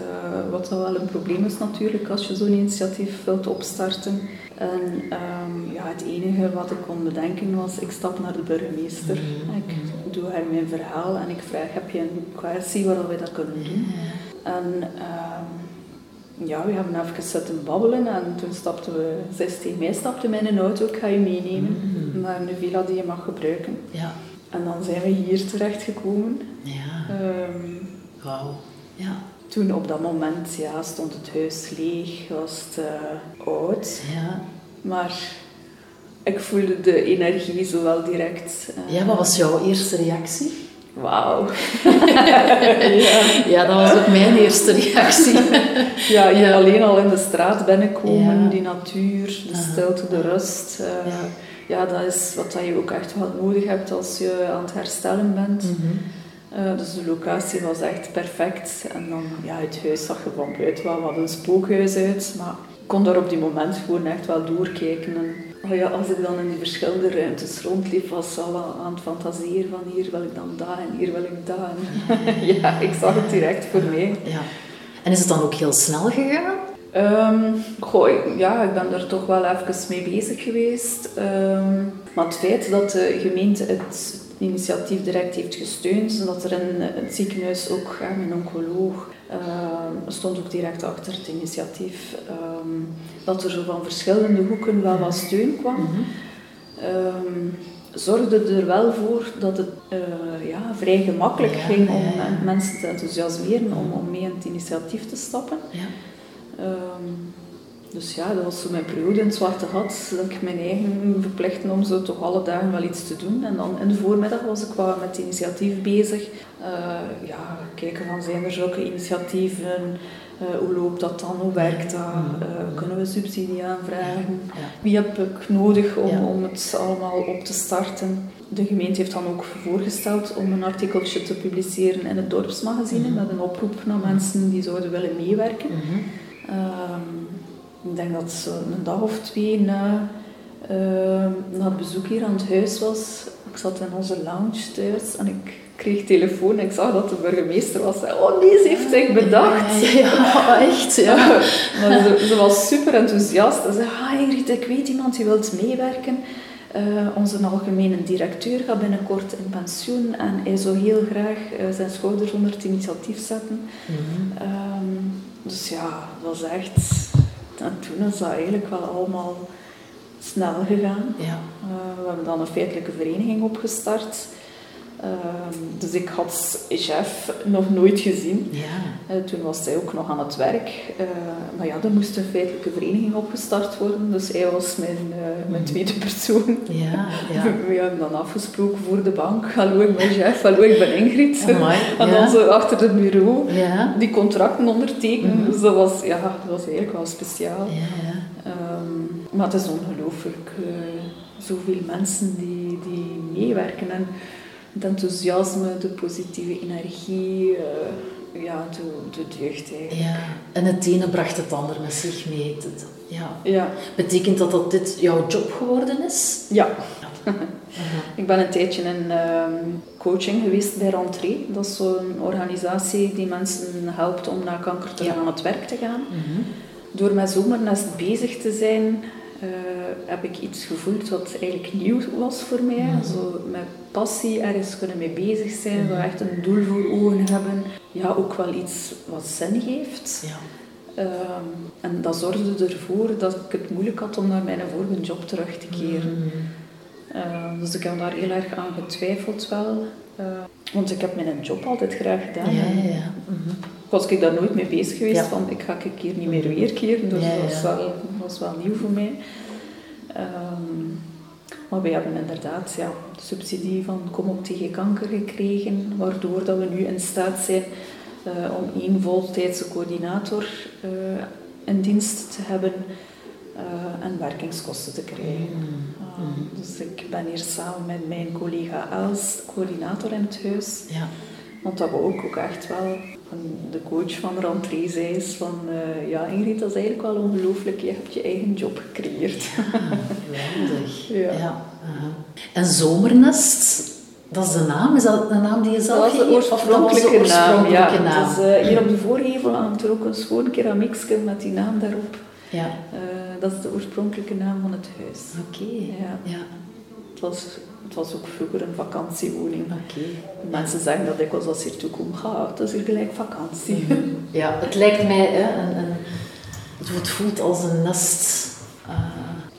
wat wel een probleem is natuurlijk als je zo'n initiatief wilt opstarten. En ehm, ja, het enige wat ik kon bedenken was, ik stap naar de burgemeester. Mhm. Ik doe haar mijn verhaal en ik vraag, heb je een kwestie waar we dat kunnen doen? En ehm, ja, we hebben even zitten babbelen en toen stapten we, zij is tegen mij stapte mij in een auto, ik ga je meenemen Mhm. naar een villa die je mag gebruiken. ja, En dan zijn we hier terechtgekomen. ja. Ehm, Wauw. Ja, toen op dat moment ja, stond het huis leeg, was het eh, oud, ja. maar ik voelde de energie zo wel direct. eh, Ja, wat was jouw eerste reactie? Wauw. Ja, dat was ook mijn eerste reactie. Ja, hier Ja. alleen al in de straat binnenkomen, Ja. die natuur, de Aha. stilte, de rust. eh, Ja. ja. dat is wat dat je ook echt wel nodig hebt als je aan het herstellen bent. Mhm. Eh, dus de locatie was echt perfect. En dan, ja, het huis zag er van buiten wel wat een spookhuis uit. Maar ik kon daar op die moment gewoon echt wel doorkijken. En oh ja, als ik dan in die verschillende ruimtes rondliep, was ik al aan het fantaseren van hier wil ik dan dat en hier wil ik. En ja, ik zag het direct voor mij. Ja. En is het dan ook heel snel gegaan? Ehm, goh, ik- ja, ik ben er toch wel even mee bezig geweest. Ehm, maar het feit dat de gemeente het initiatief direct heeft gesteund, zodat er in het ziekenhuis ook, ja, mijn oncoloog, uh, stond ook direct achter het initiatief, um, dat er zo van verschillende hoeken wel wat steun kwam. Mm zorgde er wel voor dat het uh, ja, vrij gemakkelijk ging om mensen te enthousiasmeren om, om mee in het initiatief te stappen. Um, dus ja, dat was zo mijn periode in het Zwarte Gat, dat ik mijn eigen verplichtte om zo toch alle dagen wel iets te doen. En dan in de voormiddag was ik wel met initiatief bezig. Uh, ja, kijken van zijn er zulke initiatieven, uh, hoe loopt dat dan, hoe werkt dat, uh, kunnen we subsidie aanvragen, wie heb ik nodig om, om het allemaal op te starten. De gemeente heeft dan ook voorgesteld om een artikeltje te publiceren in het dorpsmagazine met een oproep naar mensen die zouden willen meewerken. Um, ik denk dat zo een dag of twee na, uh, na het bezoek hier aan het huis was. Ik zat in onze lounge thuis en ik kreeg telefoon en ik zag dat de burgemeester was. Oh nee, ze heeft zich bedacht. Ja, echt. Ja. maar ze, ze, was super enthousiast. Ze zei, ah Ingrid, ik weet iemand die wilt meewerken. Uh, onze algemene directeur gaat binnenkort in pensioen en hij zou heel graag uh, zijn schouders onder het initiatief zetten. Mm -hmm. um, dus ja, dat was echt en toen is dat eigenlijk wel allemaal snel gegaan. Ja. Uh, we hebben dan een feitelijke vereniging opgestart. Ehm, dus ik had chef nog nooit gezien. Ja. Uh, toen was hij ook nog aan het werk. Uh, maar ja, er moest een feitelijke vereniging opgestart worden. Dus hij was mijn, uh, mijn mhm. tweede persoon. Ja, ja. We hebben dan afgesproken voor de bank. Hallo, ik ben chef. Hallo, ik ben Ingrid. Amai, en dan zo achter het bureau die contracten ondertekenen. Mm Dus dat was, ja, dat was eigenlijk wel speciaal. Um, maar het is ongelooflijk. zoveel mensen die, die meewerken. En, het enthousiasme, de positieve energie, uh, ja, de, de deugd eigenlijk. Ja, en het ene bracht het ander met zich mee. ja. ja. Betekent dat dat dit jouw job geworden is? Ja. Ik ben een tijdje in ehm, coaching geweest bij Rentree. Dat is zo'n organisatie die mensen helpt om na kanker te gaan aan het werk te gaan. Mhm. Door met zomernest bezig te zijn, uh, heb ik iets gevoeld wat eigenlijk nieuw was voor mij. Mm Zo met passie ergens kunnen mee bezig zijn, mm echt een doel voor ogen hebben. Ja, ook wel iets wat zin geeft. Ja. Um, en dat zorgde ervoor dat ik het moeilijk had om naar mijn vorige job terug te keren. Mm uh, dus ik heb daar heel erg aan getwijfeld wel. Uh, want ik heb mijn job altijd graag gedaan. Ja, ja, ja. Was ik daar nooit mee bezig geweest, van ik ga een keer niet meer weerkeren. Dus dat was wel, was wel nieuw voor mij. Um, maar wij hebben inderdaad ja, de subsidie van Kom op tegen kanker gekregen, waardoor dat we nu in staat zijn uh, om één voltijdse coördinator uh, in dienst te hebben uh, en werkingskosten te krijgen. Mm. Mm. dus ik ben hier samen met mijn collega Els, coördinator in het huis. Ja. Want dat we ook, ook echt wel de coach van Rentree zei is van uh, ja Ingrid, dat is eigenlijk wel ongelooflijk, je hebt je eigen job gecreëerd. Geweldig. ja. ja. En Zomernest, dat is de naam, is dat de naam die je zelf Dat is de oorspronkelijke, naam, ja. Dus, uh, hier op de voorgevel hangt er ook een schoon keramiekje met die naam daarop. Ja. Uh, dat is de oorspronkelijke naam van het huis. Oké. Ja. ja. Het was het was ook vroeger een vakantiewoning. Mensen zeggen dat ik als ze hier toe kom, ga, het is hier gelijk vakantie. Mhm. Ja, het lijkt mij, hè, een, een, het voelt als een nest uh,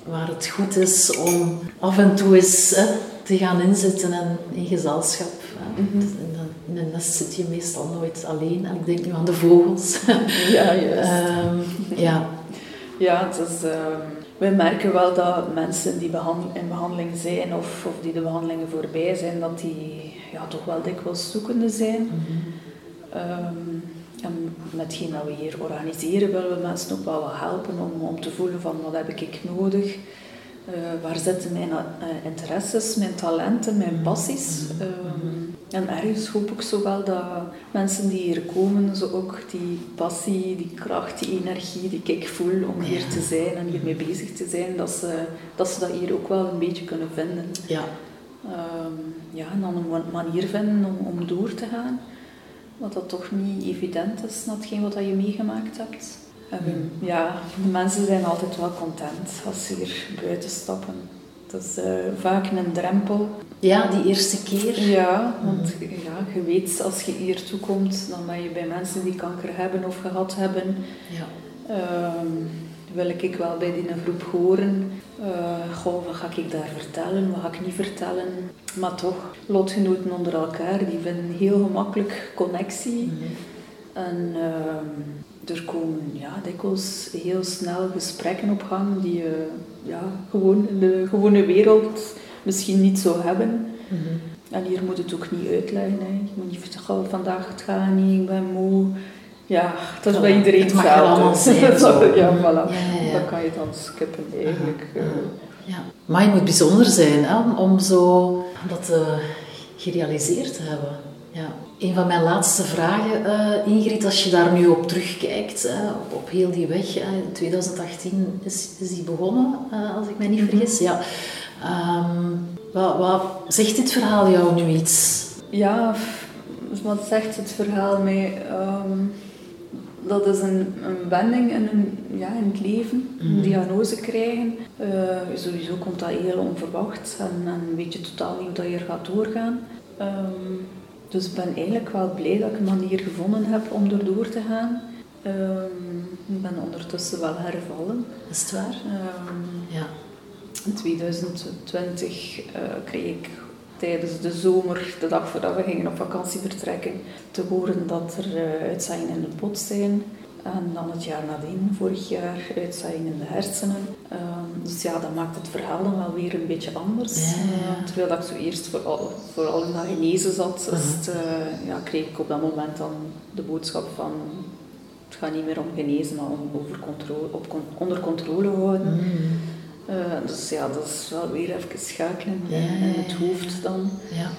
waar het goed is om af en toe eens hè, te gaan inzitten en in gezelschap. Mm -hmm. in, een nest zit je meestal nooit alleen. En ik denk nu aan de vogels. Ja, juist. um, ja. ja, het is... Um we merken wel dat mensen die in behandeling zijn of, of die de behandelingen voorbij zijn, dat die ja, toch wel dikwijls zoekende zijn. Mm -hmm. en met hetgeen dat we hier organiseren, willen we mensen ook wel wat helpen om, om te voelen van wat heb ik nodig, uh, waar zitten mijn uh, interesses, mijn talenten, mijn passies. Um, en ergens hoop ik zo wel dat mensen die hier komen, zo ook die passie, die kracht, die energie die ik voel om hier te zijn en hiermee bezig te zijn, dat ze, dat ze dat hier ook wel een beetje kunnen vinden. Ja. Um, ja, en dan een manier vinden om, om door te gaan. Wat dat toch niet evident is, hetgeen wat je meegemaakt hebt. En, ja, de mensen zijn altijd wel content als ze hier buiten stappen. Dat is uh, vaak een drempel. Ja, die eerste keer. Ja, want ja, je weet als je hier toekomt, dan ben je bij mensen die kanker hebben of gehad hebben. Ja. Ehm, wil ik wel bij die groep horen. Uh, goh, wat ga ik daar vertellen, wat ga ik niet vertellen. Maar toch, lotgenoten onder elkaar, die vinden heel gemakkelijk connectie. Mhm. En uh, er komen ja, dikwijls heel snel gesprekken op gang die je ja, gewoon in de gewone wereld misschien niet zou hebben. Mhm. En hier moet het ook niet uitleggen. Hè. Je moet niet vertellen, vandaag het gaat niet, ik ben moe. Ja, dat is bij iedereen het allemaal zijn. ja, voilà. Ja, Dan kan je dan skippen eigenlijk. Ja. ja. Maar je moet bijzonder zijn hè, om zo dat uh, gerealiseerd te hebben. Ja. Een van mijn laatste vragen, uh, Ingrid, als je daar nu op terugkijkt, uh, op, op, heel die weg, in 2018 is, is die begonnen, als ik mij niet mhm. vergis. Ja. Um, wat, wat, zegt dit verhaal jou nu iets? Ja, wat zegt het verhaal mij? Um, dat is een, een wending in, een, ja, in het leven, een mhm. diagnose krijgen. Sowieso komt dat heel onverwacht en, en weet je totaal niet hoe dat je er gaat doorgaan. Um, dus ik ben eigenlijk wel blij dat ik een manier gevonden heb om er door te gaan. Um, ik ben ondertussen wel hervallen. Is het waar? ja. In 2020 uh, eh, kreeg ik tijdens de zomer, de dag voordat we gingen op vakantie vertrekken, te horen dat er uh, uitzaaiingen in de pot zijn. En dan het jaar nadien, vorig jaar, uitzaaiingen in de hersenen. Um, dus ja, dat maakt het verhaal dan wel weer een beetje anders. Ja, ja. Uh, terwijl dat ik zo eerst vooral, vooral in dat genezen zat, uh, ja, kreeg ik op dat moment dan de boodschap van het gaat niet meer om genezen, maar om over controle, op, onder controle houden. Mm. Uh, dus ja, dat is wel weer even schakelen ja, in het hoofd dan. Ja.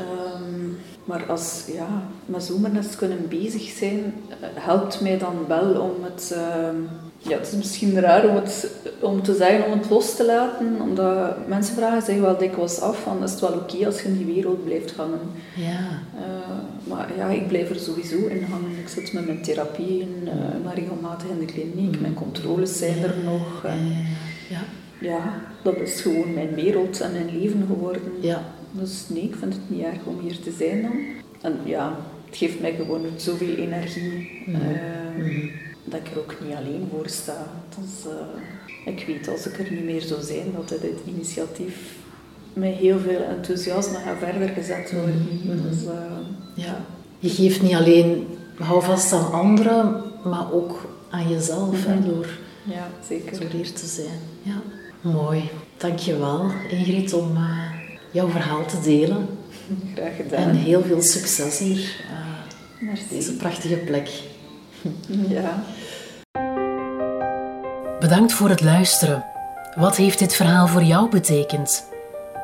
Um, maar als ja, met zomernes kunnen bezig zijn, uh, helpt mij dan wel om het... Uh, ja, het is misschien raar om, het, om te zeggen om het los te laten, omdat mensen vragen zich wel dikwijls af van is het wel oké als je in die wereld blijft hangen. Ja. Uh, maar ja, ik blijf er sowieso in hangen. Ik zit met mijn therapieën, uh, maar regelmatig in de kliniek, mijn controles zijn er nog. Ja ja, ja, dat is gewoon mijn wereld en mijn leven geworden. Ja. Dus nee, ik vind het niet erg om hier te zijn dan. En ja, het geeft mij gewoon zoveel energie. Mm Dat ik er ook niet alleen voor sta. Dus, uh, ik weet als ik er niet meer zou zijn, dat dit initiatief met heel veel enthousiasme gaat verder gezet worden. Mhm. Dus, uh, ja. Je geeft niet alleen houvast aan anderen, maar ook aan jezelf. Door ja, zeker. Hier te zijn. Ja. Mooi. Dankjewel Ingrid om uh, jouw verhaal te delen. Graag gedaan. En heel veel succes hier. Uh, deze prachtige plek. Ja. Bedankt voor het luisteren. Wat heeft dit verhaal voor jou betekend?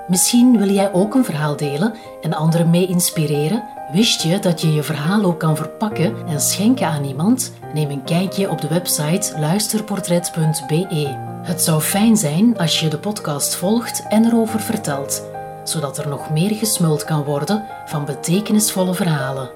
Misschien wil jij ook een verhaal delen en anderen mee inspireren? Wist je dat je je verhaal ook kan verpakken en schenken aan iemand? Neem een kijkje op de website luisterportret.be. Het zou fijn zijn als je de podcast volgt en erover vertelt, zodat er nog meer gesmuld kan worden van betekenisvolle verhalen.